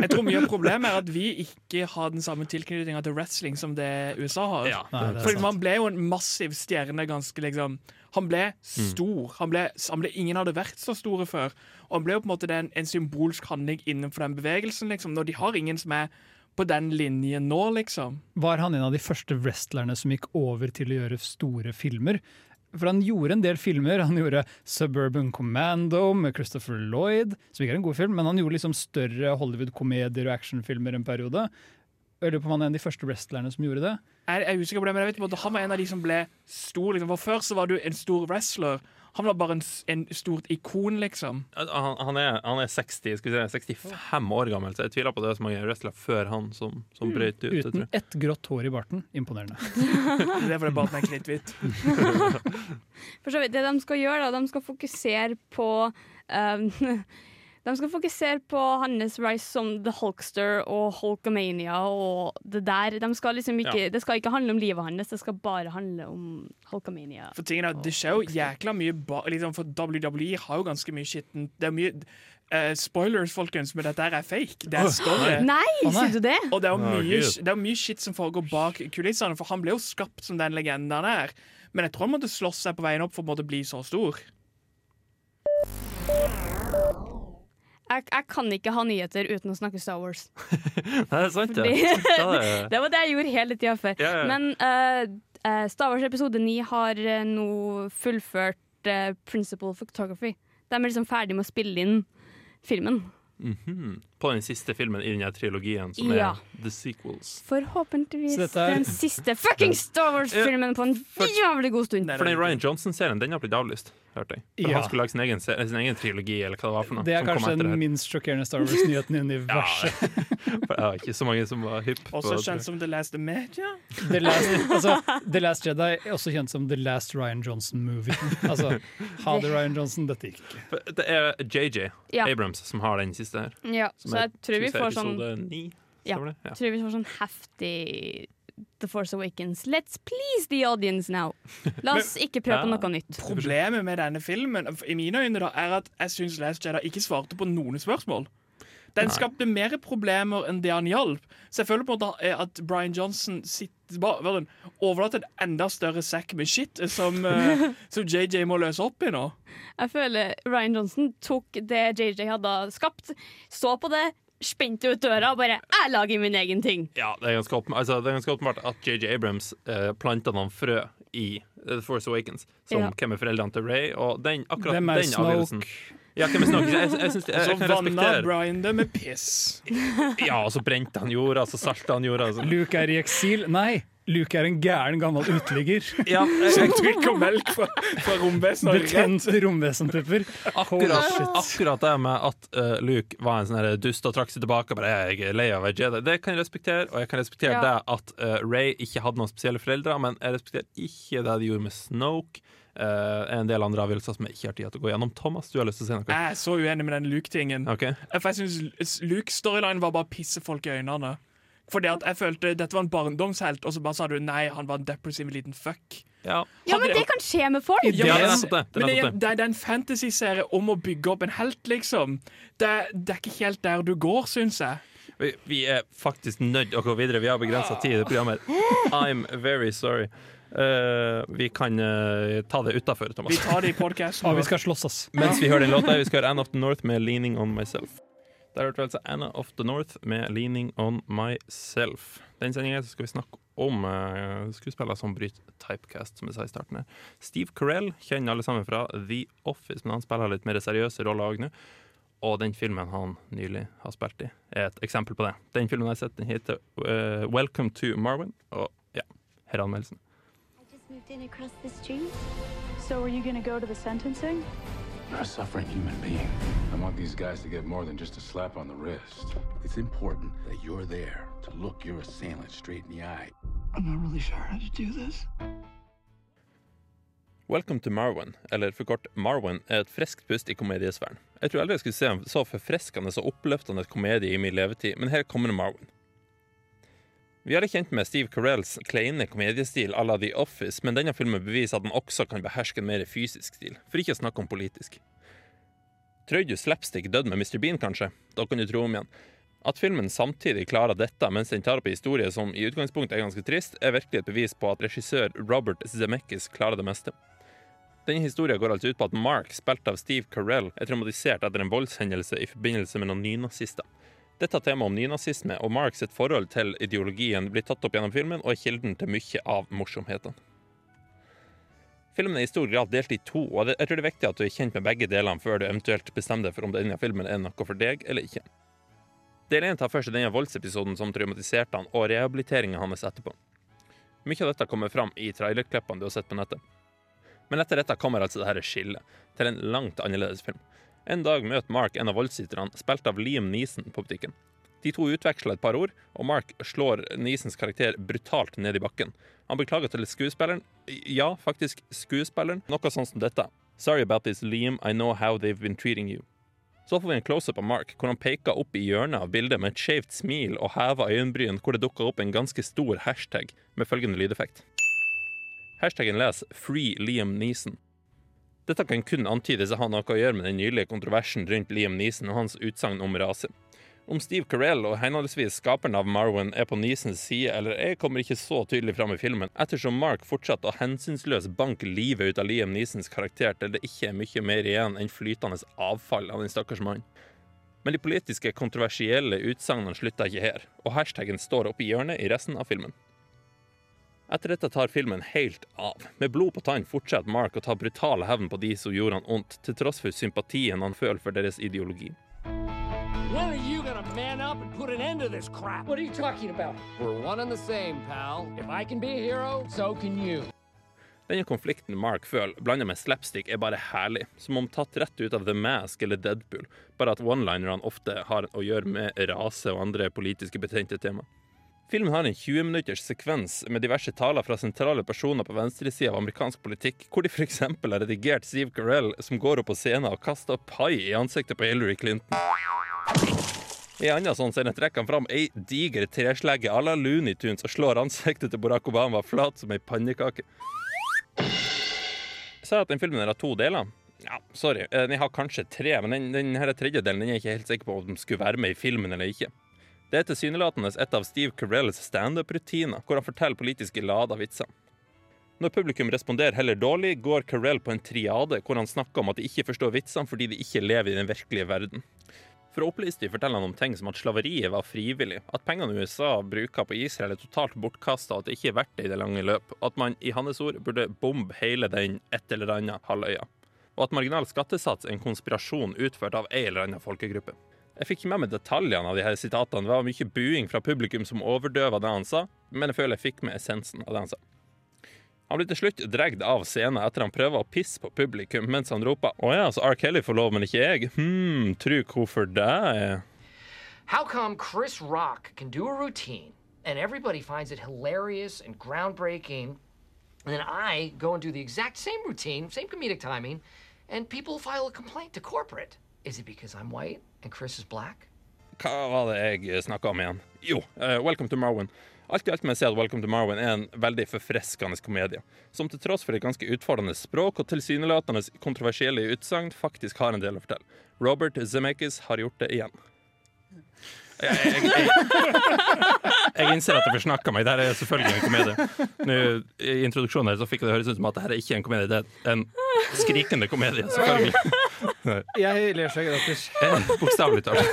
[SPEAKER 2] Jeg tror mye av problemet er at vi ikke har den samme tilknytninga til wrestling som det USA har.
[SPEAKER 1] Ja,
[SPEAKER 4] Nei, det
[SPEAKER 2] Fordi man ble jo en massiv stjerne ganske liksom Han ble stor. Han ble, han ble, ingen hadde vært så store før. Og han ble jo på en måte den, en symbolsk handling innenfor den bevegelsen. liksom Når de har ingen som er på den linjen nå, liksom.
[SPEAKER 4] Var han en av de første wrestlerne som gikk over til å gjøre store filmer? For han gjorde en del filmer. Han gjorde Suburban Commando med Christopher Lloyd, som ikke er en god film, men han gjorde liksom større Hollywood-komedier og actionfilmer en periode. Jeg lurer på om han er en av de første wrestlerne som gjorde det.
[SPEAKER 2] Jeg er usikker på det, men jeg vet på Han var en av de som ble stor. Liksom. For Før så var du en stor wrestler. Han var bare en, en stort ikon, liksom.
[SPEAKER 1] Han, han, er, han er 60, skal vi si, 65 år gammel, så jeg tviler på at det er så mange wrestlere før han som, som brøt ut. det, tror
[SPEAKER 4] Uten
[SPEAKER 1] jeg.
[SPEAKER 4] ett grått hår i barten. Imponerende.
[SPEAKER 2] Det er fordi barten er kritthvit.
[SPEAKER 3] For det de skal gjøre, da, de skal fokusere på um, De skal fokusere på hans rise som The Hulkster og Hulkamania og det der. De skal liksom ikke, Det skal ikke handle om livet hans, det skal bare handle om Hulkamania.
[SPEAKER 2] For tingen er, Det skjer jo jækla mye ba liksom, For WWE har jo ganske mye skitten Det er mye uh, Spoilers, folkens, men dette her er fake. Det er story.
[SPEAKER 3] Nei,
[SPEAKER 4] nei.
[SPEAKER 3] sier du det?
[SPEAKER 2] Og det er jo mye, det er mye shit som foregår bak kulissene, for han ble jo skapt som den legenden han er. Men jeg tror han måtte slåss seg på veien opp for å bli så stor.
[SPEAKER 3] Jeg, jeg kan ikke ha nyheter uten å snakke Star Wars.
[SPEAKER 1] Nei, det er sant,
[SPEAKER 3] Fordi-.
[SPEAKER 1] Ja, det
[SPEAKER 3] Det var det jeg gjorde hele tida før.
[SPEAKER 1] Ja, ja.
[SPEAKER 3] Men uh, Star Wars episode 9 har uh, nå fullført uh, Principle Photography. De er liksom ferdig med å spille inn filmen.
[SPEAKER 1] Mhm. På den siste filmen i denne trilogien, som
[SPEAKER 3] Ja.
[SPEAKER 1] er The Sequels.
[SPEAKER 3] Forhåpentligvis
[SPEAKER 4] er-
[SPEAKER 3] den siste fucking Star Wars-filmen på en jævlig god stund.
[SPEAKER 1] For den Ryan Johnson-serien den har blitt avlyst, hørte jeg. For
[SPEAKER 4] Ja.
[SPEAKER 1] Han skulle lage sin egen, sin egen trilogi, eller hva det var for noe.
[SPEAKER 4] Det er
[SPEAKER 1] som kom
[SPEAKER 4] kanskje
[SPEAKER 1] etter
[SPEAKER 4] den
[SPEAKER 1] her.
[SPEAKER 4] minst sjokkerende Star Wars-nyheten i universet.
[SPEAKER 1] For det var ikke så mange som var hypp
[SPEAKER 2] Også kjent som The Last Media.
[SPEAKER 4] The Last, altså, The Last Jedi er også kjent som The Last Ryan Johnson-movie. Altså, ha det Ryan Johnson, dette gikk ikke.
[SPEAKER 1] Det er JJ
[SPEAKER 3] Ja.
[SPEAKER 1] Abrams som har den siste her.
[SPEAKER 3] Ja,
[SPEAKER 1] Som
[SPEAKER 3] så jeg tror vi får sånn
[SPEAKER 1] ni,
[SPEAKER 3] Ja.
[SPEAKER 1] Ja.
[SPEAKER 3] tror vi får sånn heftig The Force Awakens. Let's please the audience now. La oss ikke prøve på noe nytt.
[SPEAKER 2] Problemet med denne filmen i mine øyne da, er at jeg syns Last Jedi ikke svarte på noen spørsmål. Den
[SPEAKER 1] Nei.
[SPEAKER 2] skapte mer problemer enn det han hjalp. Så jeg føler på en måte at Brian Johnson sitter, er overlater en enda større sekk med shit som, eh, som JJ må løse opp i nå.
[SPEAKER 3] Jeg føler Ryan Johnson tok det JJ hadde skapt, så på det, spente ut døra og bare 'Jeg lager min egen ting'.
[SPEAKER 1] Ja, det er ganske, åpen, altså, det er ganske åpenbart at JJ Abrams eh, planta noen frø i The Force Awakens, som
[SPEAKER 3] Ja.
[SPEAKER 1] hvem er foreldrene til Ray, og den, akkurat den avgjørelsen? Ja, hvem er Snoke? Jeg, jeg, synes, jeg,
[SPEAKER 2] Så
[SPEAKER 1] jeg kan
[SPEAKER 2] vanna
[SPEAKER 1] respektere
[SPEAKER 2] Brian det med piss.
[SPEAKER 1] Ja, og så brente han jorda, så salta han jorda. Så.
[SPEAKER 4] Luke er i eksil. Nei, Luke er en gæren gammel uteligger.
[SPEAKER 1] Ja, jeg,
[SPEAKER 2] Som drikker melk fra, fra romvesenet.
[SPEAKER 4] Betente romvesenpupper.
[SPEAKER 1] akkurat, akkurat det med at uh, Luke var en sånn dust og trakk seg tilbake og bare jeg er lei av å være Jedi, det kan jeg respektere. Og jeg kan respektere
[SPEAKER 3] Ja.
[SPEAKER 1] det at uh, Ray ikke hadde noen spesielle foreldre, men jeg respekterer ikke det de gjorde med Snoke. Uh, en del andre avgjørelser som jeg ikke har tid til å gå gjennom. Thomas, du har lyst til å si noe?
[SPEAKER 2] Jeg er så uenig med den Luke-tingen.
[SPEAKER 1] Okay.
[SPEAKER 2] For jeg synes Luke-storylinen var bare å pisse folk i øynene. Fordi at jeg følte dette var en barndomshelt, og så bare sa du nei, han var en depressiv liten fuck.
[SPEAKER 1] Ja,
[SPEAKER 3] Ja, men det kan skje med folk!
[SPEAKER 1] ja
[SPEAKER 2] men,
[SPEAKER 1] det er det. det,
[SPEAKER 2] Men
[SPEAKER 1] er
[SPEAKER 2] det, er-
[SPEAKER 1] det.
[SPEAKER 2] det, er- det er en fantasy-serie om å bygge opp en helt, liksom. Det, det er ikke helt der du går, syns jeg.
[SPEAKER 1] Vi, vi er faktisk nødt til å gå videre. Vi har begrensa tid i det programmet. I'm very sorry. Eh, vi kan uh, ta det utafor,
[SPEAKER 2] Vi tar det i podkasten.
[SPEAKER 4] Og vi skal slåss, oss.
[SPEAKER 1] Mens vi hører den låta, vi skal høre Anna of the North med 'Leaning On Myself'. Der hørte vi altså Anna of the North med 'Leaning On Myself'. Den sendinga skal vi snakke om uh, skuespillere som bryter typecast, som jeg sa i starten. her. Steve Carell kjenner alle sammen fra The Office, men han spiller litt mer seriøse roller òg nå. Og den filmen han nylig har spilt i, er et eksempel på det. Den filmen jeg har sett, den heter uh, 'Welcome to Marvin'. Og ja, her er anmeldelsen.
[SPEAKER 7] I in across the street.
[SPEAKER 8] So are you going to go to the sentencing?
[SPEAKER 9] You're a suffering human being. I want these guys to get more than just a slap on the wrist. It's important that you're there to look your assailant straight in the eye.
[SPEAKER 8] I'm not really sure how to do this.
[SPEAKER 1] Welcome to Marwan, eller for kort Marwan, er et friskt pust i komediesfæren. Jeg tror aldri jeg skulle se en så forfriskende og oppløftende komedie i min levetid, men her kommer Marwan. Vi er kjent med Steve Carells kleine komediestil à la The Office, men denne filmen beviser at han også kan beherske en mer fysisk stil, for ikke å snakke om politisk. Trøy du slapstick død med Mr. Bean, kanskje? Da kan du tro om igjen. At filmen samtidig klarer dette mens den tar opp en historie som i utgangspunktet er ganske trist, er virkelig et bevis på at regissør Robert Zemeckis klarer det meste. Denne historien går altså ut på at Mark, spilt av Steve Carell, er traumatisert etter en voldshendelse i forbindelse med noen nynazister. Dette temaet om nynazisme og Marks sitt forhold til ideologien blir tatt opp gjennom filmen og er kilden til mye av morsomhetene. Filmen er i stor grad delt i to, og jeg tror det er viktig at du er kjent med begge delene før du eventuelt bestemmer deg for om denne filmen er noe for deg eller ikke. Del 1 tar for seg denne voldsepisoden som traumatiserte han, og rehabiliteringa hans etterpå. Mye av dette kommer fram i trailerklippene du har sett på nettet. Men etter dette kommer altså dette skillet, til en langt annerledes film. En dag møter Mark en av voldssitterne, spilt av Liam Neeson, på butikken. De to utveksler et par ord, og Mark slår Neesons karakter brutalt ned i bakken. Han beklager til skuespilleren, ja, faktisk skuespilleren, noe sånn som dette. Sorry about this, Liam, I know how they've been treating you. Så får vi en close-up av Mark, hvor han peker opp i hjørnet av bildet med et skjevt smil og hever øyenbryn, hvor det dukker opp en ganske stor hashtag med følgende lydeffekt. Hashtaggen leser 'Free Liam Neeson'. Dette kan kun antydes å ha noe å gjøre med den nylige kontroversen rundt Liam Neeson og hans utsagn om rase. Om Steve Carell og henholdsvis skaperen av Marwan er på Neesons side eller ei, kommer ikke så tydelig fram i filmen, ettersom Mark fortsatte å hensynsløst banke livet ut av Liam Neesons karakter til det ikke er mye mer igjen enn flytende avfall av den stakkars mannen. Men de politiske, kontroversielle utsagnene slutter ikke her, og hashtaggen står oppe i hjørnet i resten av filmen. Etter dette tar filmen helt av. Med blod på tann fortsetter Mark å ta brutal hevn på de som gjorde han ondt, til tross for sympatien han føler for deres ideologi.
[SPEAKER 10] When are you gonna man up and put an end to this crap? What are you talking about? We're one and the same, pal. If I can be a hero, so can you.
[SPEAKER 1] Denne konflikten Mark føler, blanda med slapstick, er bare herlig. Som om tatt rett ut av The Mask eller Deadpool, bare at one-linerne ofte har å gjøre med rase og andre politiske betente tema. Filmen har en 20 minutters sekvens med diverse taler fra sentrale personer på venstresida av amerikansk politikk, hvor de f.eks. har redigert Steve Carell som går opp på scenen og kaster pai i ansiktet på Hillary Clinton. I annen sånn scene trekker han fram ei diger treslegge à la Looney Tunes og slår ansiktet til Barack Obama flat som ei pannekake. Jeg sa at den filmen har to deler. Ja, sorry. Eh, Den har kanskje tre, men den, den tredje delen den er jeg ikke helt sikker på om den skulle være med i filmen eller ikke. Det er tilsynelatende et av Steve Carells standup-rutiner, hvor han forteller politiske lada vitser. Når publikum responderer heller dårlig, går Carell på en triade hvor han snakker om at de ikke forstår vitsene fordi de ikke lever i den virkelige verden. For å opplyse de forteller han om ting som at slaveriet var frivillig, at pengene USA bruker på Israel er totalt bortkasta, at det ikke er verdt det i det lange løp, at man i hans ord burde bombe hele den et eller annet halvøya. Og at marginal skattesats er en konspirasjon utført av ei eller annen folkegruppe. Jeg fikk ikke med meg detaljene av de her sitatene. Det var mye buing fra publikum som overdøva det han sa, men jeg føler jeg fikk med essensen av det han sa. Han blir til slutt dregt av scenen etter han prøver å pisse på publikum mens han roper 'Å ja, så R. Kelly får lov, men ikke jeg'. Hm, tru hvorfor det?
[SPEAKER 11] How come Chris Rock can do a routine and everybody finds it hilarious and groundbreaking, and then I go and do the exact same routine, same comedic timing, and people file a complaint to corporate? Is it because I'm white and Chris is black?
[SPEAKER 1] Hva var det jeg snakka om igjen? Jo, uh, Welcome to Marwin. Alt i alt må jeg si at Welcome to Marwin er en veldig forfriskende komedie, som til tross for et ganske utfordrende språk og tilsynelatende kontroversielle utsagn faktisk har en del å fortelle. Robert Zemeckis har gjort det igjen. Jeg, jeg, jeg, jeg innser at jeg forsnakka meg. Dette er selvfølgelig en komedie. Nå, I introduksjonen her så fikk det høres ut som at dette er ikke en komedie, det er en skrikende komedie. selvfølgelig.
[SPEAKER 4] Jeg ler så.
[SPEAKER 1] Eh, Bokstavelig talt.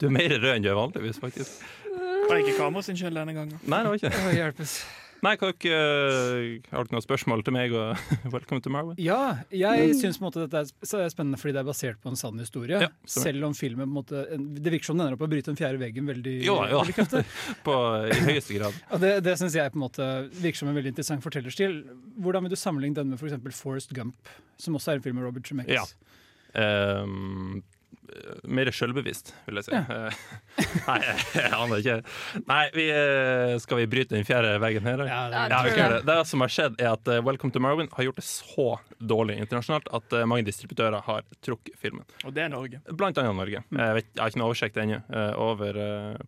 [SPEAKER 1] Du er mer rød enn du er vanligvis, faktisk.
[SPEAKER 2] Var det ikke kamera sin skyld denne gangen?
[SPEAKER 1] Nei, det var ikke
[SPEAKER 4] Å, hjelpes.
[SPEAKER 1] Nei, kan dere, øh, Har dere noen spørsmål til meg og Welcome to Marwin?
[SPEAKER 4] Ja, jeg syns på en måte dette er spennende fordi det er basert på en sann historie.
[SPEAKER 1] Ja,
[SPEAKER 4] selv om filmen på en måte, Det virker som den ender opp å bryte den fjerde veggen veldig,
[SPEAKER 1] Jo jo
[SPEAKER 4] veldig kraftig.
[SPEAKER 1] På, I høyeste grad.
[SPEAKER 4] Og det det syns jeg på en måte virker som en veldig interessant fortellerstil. Hvordan vil du sammenligne den med for eksempel Forrest Gump, som også er en film med Robert Zemeckis?
[SPEAKER 1] Ja. Ehm, mer sjølbevisst, vil jeg si. Ja. Nei, jeg, aner ikke. Nei, vi, eh, skal vi bryte den fjerde veggen her?
[SPEAKER 4] Ja,
[SPEAKER 1] Ja,
[SPEAKER 4] det-
[SPEAKER 1] ja, det. det som har skjedd, er at eh, Welcome to Marwin har gjort det så dårlig internasjonalt at eh, mange distributører har trukket filmen.
[SPEAKER 2] Og det er Norge.
[SPEAKER 1] Blant annet Norge. Jeg, vet, jeg har ikke noe oversikt ennå eh, over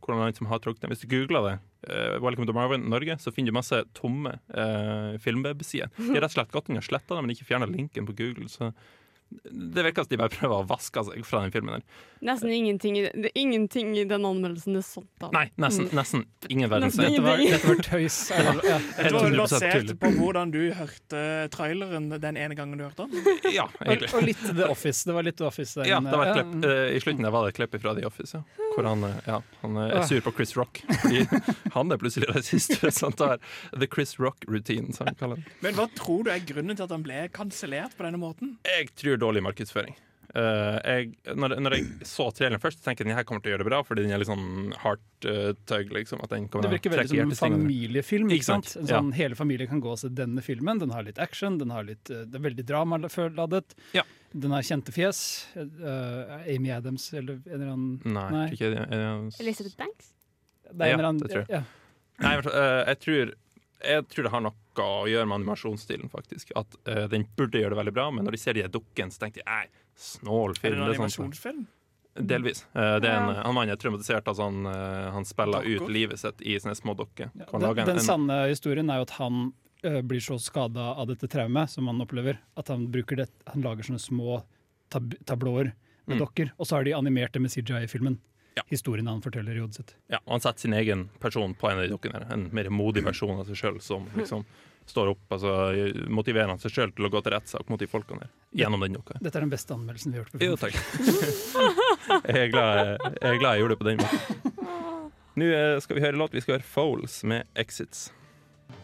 [SPEAKER 1] hvordan land som har trukket den. Hvis du googler det, eh, Welcome to Marvin Norge, så finner du masse tomme uh, filmwebsider. De har rett og slett gått inn og sletta det, men ikke fjerna linken på Google. Så det virker som de bare prøver å vaske seg fra den filmen. der
[SPEAKER 3] Nesten ingenting, i- det ingenting i den anmeldelsen det er sant Da.
[SPEAKER 1] Nei, nesten, nesten ingen verdens
[SPEAKER 3] ting.
[SPEAKER 4] Dette var, dette var tøys. Det- ja.
[SPEAKER 2] Det var vel basert på hvordan du hørte traileren den ene gangen du hørte den.
[SPEAKER 1] Ja, egentlig.
[SPEAKER 4] og litt The Office. Det var litt The Office Den,
[SPEAKER 1] Ja, det var et klipp. Eh, I slutten der var det et klipp fra The Office, ja. hvor han, eh, ja, han eh, er sur på Chris Rock. Fordi han er plutselig rasist Sant? Det er The Chris Rock routine, som han kaller den.
[SPEAKER 2] Men hva tror du er grunnen til at han ble kansellert på denne måten?
[SPEAKER 1] Jeg tror dårlig markedsføring. Uh, jeg, når, når jeg så traileren først, tenkte jeg at den her kommer til å gjøre det bra, fordi den er litt sånn hardt uh, tug. Liksom, at den kommer
[SPEAKER 4] Det virker veldig som en familiefilm.
[SPEAKER 1] Ikke
[SPEAKER 4] ikke sant? En sånn, Hele familien kan gå og se denne filmen. Den har litt action, den har litt, uh, det er veldig dramaladet.
[SPEAKER 1] Ja.
[SPEAKER 4] Den har kjente fjes. Uh, Amy Adams eller en eller annen
[SPEAKER 1] Nei,
[SPEAKER 4] Nei.
[SPEAKER 1] Ikke,
[SPEAKER 3] Elizabeth Banks?
[SPEAKER 4] Det er en
[SPEAKER 1] Ja,
[SPEAKER 4] eller annen,
[SPEAKER 1] det tror jeg.
[SPEAKER 4] Ja.
[SPEAKER 1] Nei, eh, jeg, tror, jeg tror det har noe å gjøre med animasjonsstilen, faktisk. At uh, den burde gjøre det veldig bra, men når de ser de dukkene, så tenker de nei, snål
[SPEAKER 2] Er det en
[SPEAKER 1] sånn-
[SPEAKER 2] animasjonsfilm?
[SPEAKER 1] Delvis. Uh, det er en,
[SPEAKER 3] Ja.
[SPEAKER 1] han mannen er traumatisert. Altså han, eh, han spiller
[SPEAKER 2] Dokker?
[SPEAKER 1] ut livet sitt i sånne små dokker.
[SPEAKER 4] Ja, Den, den
[SPEAKER 1] en-
[SPEAKER 4] sanne historien er jo at han blir så skada av dette traumet som han opplever, at han, det, han lager sånne små tab tablåer med
[SPEAKER 1] Mm.
[SPEAKER 4] dokker, og så har de animert det med CJI-filmen.
[SPEAKER 1] Ja.
[SPEAKER 4] Historien han forteller i hodet sitt.
[SPEAKER 1] Ja, og han setter sin egen person på en av de dukkene. En mer modig versjon av seg sjøl som liksom står opp. altså Motiverer han seg sjøl til å gå til rettssak mot de folkene der. Gjennom den dukka.
[SPEAKER 4] Dette er den beste anmeldelsen vi har gjort.
[SPEAKER 1] Jo, takk. Jeg er glad jeg, er glad jeg gjorde det på den måten. Nå eh, skal vi høre låt. Vi skal høre Foles med 'Exits'.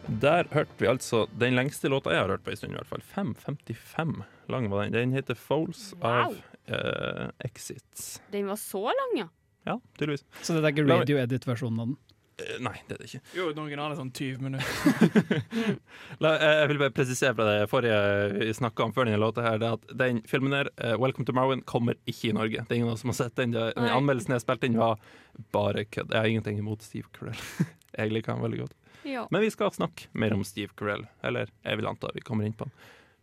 [SPEAKER 1] Der hørte vi altså den lengste låta jeg har hørt på en stund, i hvert fall. 5.55 lang var den. Den heter 'Foles' av uh, 'Exits'.
[SPEAKER 3] Den var så lang, ja.
[SPEAKER 1] Ja, tydeligvis.
[SPEAKER 4] Så det er ikke radio edit-versjonen av den?
[SPEAKER 1] Eh, Nei, det er det ikke.
[SPEAKER 2] Jo, den originale er sånn 20 minutter.
[SPEAKER 1] La, eh, jeg vil bare presisere fra det forrige vi snakka om før denne låta her, det er at den filmen her, eh, 'Welcome to Marwin', kommer ikke i Norge. Det er ingen av oss som har sett den. Den
[SPEAKER 3] Nei.
[SPEAKER 1] anmeldelsen jeg spilte inn, var bare kødd. Jeg har ingenting imot Steve Carell. Jeg liker han veldig godt.
[SPEAKER 3] ja.
[SPEAKER 1] Men vi skal snakke mer om Steve Carell. Eller jeg vil anta vi kommer inn på han.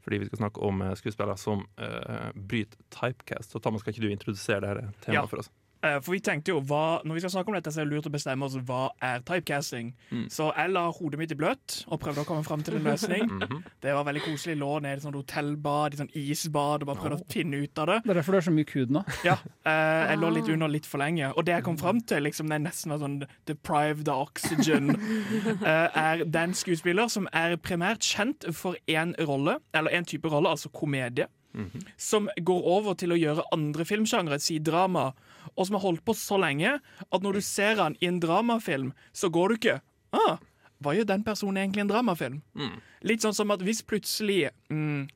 [SPEAKER 1] Fordi vi skal snakke om skuespillere som uh, bryter typecast. Så Thomas, skal ikke du introdusere dette temaet
[SPEAKER 2] Ja.
[SPEAKER 1] for oss?
[SPEAKER 2] Eh, For vi tenkte jo, hva, Når vi skal snakke om dette, så er det lurt å bestemme oss hva er typecasting.
[SPEAKER 1] Mm.
[SPEAKER 2] Så jeg la hodet mitt i bløt og prøvde å komme fram til en løsning.
[SPEAKER 1] Mhm.
[SPEAKER 2] Det var veldig koselig. Lå nede i et sånt hotellbad, i sånn isbad, og bare prøvde å finne ut av det.
[SPEAKER 4] Det er derfor du har så mye kud nå.
[SPEAKER 2] Ja, eh, Jeg lå litt under litt for lenge. Og det jeg kom fram til, liksom, det er nesten var sånn deprived of oxygen, eh, er den skuespiller som er primært kjent for én rolle, eller én type rolle, altså komedie.
[SPEAKER 1] Mhm.
[SPEAKER 2] Som går over til å gjøre andre filmsjangre, si drama, og som har holdt på så lenge at når du ser han i en dramafilm, så går du ikke ah, Hva gjør den personen egentlig i en dramafilm?
[SPEAKER 1] Mm.
[SPEAKER 2] Litt sånn som at hvis plutselig mm,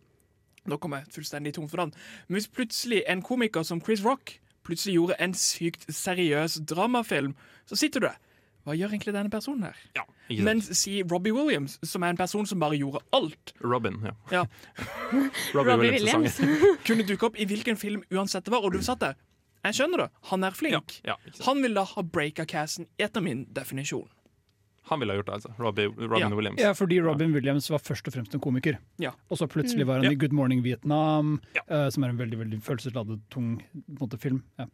[SPEAKER 2] Nå kommer jeg fullstendig tom for navn. Men hvis plutselig en komiker som Chris Rock plutselig gjorde en sykt seriøs dramafilm, så sitter du der. Hva gjør egentlig denne personen her?
[SPEAKER 1] Ja.
[SPEAKER 2] Men si Robbie Williams, som er en person som bare gjorde alt.
[SPEAKER 1] Robin, ja.
[SPEAKER 2] Ja.
[SPEAKER 1] Robbie Robbie Williams. Williams.
[SPEAKER 2] Kunne dukke opp i hvilken film uansett det var, og du satt der. Jeg skjønner det, han er flink.
[SPEAKER 1] Ja, ja,
[SPEAKER 2] han vil da ha breaka casten, etter min definisjon.
[SPEAKER 1] Han ville ha gjort det, altså. Robbie, Robin
[SPEAKER 2] Ja.
[SPEAKER 1] Williams.
[SPEAKER 4] Ja, fordi Robin Williams var først og fremst en komiker.
[SPEAKER 2] Ja.
[SPEAKER 4] Og så plutselig
[SPEAKER 2] Mm.
[SPEAKER 4] var han i Good Morning Vietnam, uh, som er en veldig veldig følelsesladet, tung måte, film. Ja.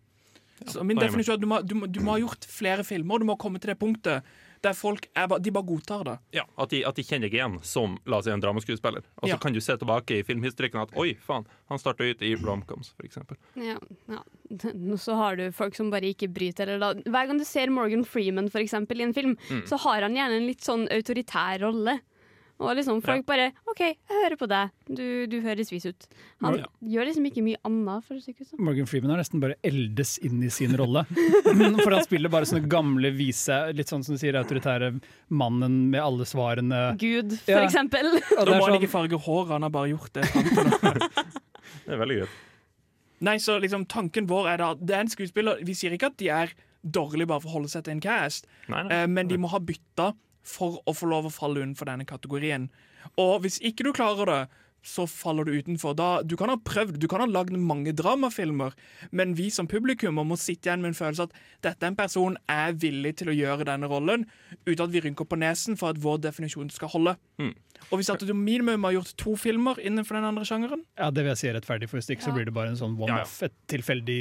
[SPEAKER 2] Så min definisjon er at du må, du, må, du må ha gjort flere filmer. Du må komme til det punktet der folk er, ba- de bare godtar det.
[SPEAKER 1] Ja, at de, at de kjenner deg igjen som la oss si, en dramaskuespiller. Og så
[SPEAKER 2] Ja.
[SPEAKER 1] kan du se tilbake i filmhistorikken at oi, faen, han starta ut i romcoms, for eksempel.
[SPEAKER 3] Ja, ja. Så har du folk som bare ikke bryter. Eller da. Hver gang du ser Morgan Freeman for eksempel, i en film,
[SPEAKER 1] Mm.
[SPEAKER 3] så har han gjerne en litt sånn autoritær rolle. Og liksom folk bare OK, jeg hører på deg. Du, du høres vis ut. Han
[SPEAKER 4] Ja.
[SPEAKER 3] gjør liksom ikke mye annet, for.
[SPEAKER 4] Morgan Freeman har nesten bare eldes inn i sin rolle. For han spiller bare sånne gamle, vise, litt sånn som du sier, autoritære mannen med alle svarene.
[SPEAKER 3] Gud, for
[SPEAKER 4] Ja.
[SPEAKER 3] eksempel.
[SPEAKER 4] Og
[SPEAKER 2] Da
[SPEAKER 4] det er
[SPEAKER 2] må han
[SPEAKER 4] sånn-
[SPEAKER 2] ikke farge håret, han har bare gjort det.
[SPEAKER 1] Det er veldig greit.
[SPEAKER 2] Nei, så liksom tanken vår er da Det er en skuespiller Vi sier ikke at de er dårlige bare for å holde seg til en cast,
[SPEAKER 1] Nei, nei.
[SPEAKER 2] eh, men de må ha bytta for å få lov å falle utenfor denne kategorien. Og hvis ikke du klarer det, så faller du utenfor. Da, du kan ha prøvd, du kan ha lagd mange dramafilmer, men vi som publikum må sitte igjen med en følelse at dette er en person er villig til å gjøre denne rollen, uten at vi rynker på nesen for at vår definisjon skal holde.
[SPEAKER 1] Mm.
[SPEAKER 2] Og hvis at du minimum har gjort to filmer innenfor den andre sjangeren,
[SPEAKER 4] Ja, det vil jeg si er rettferdig, for hvis ikke så blir det bare en sånn one-off. Et tilfeldig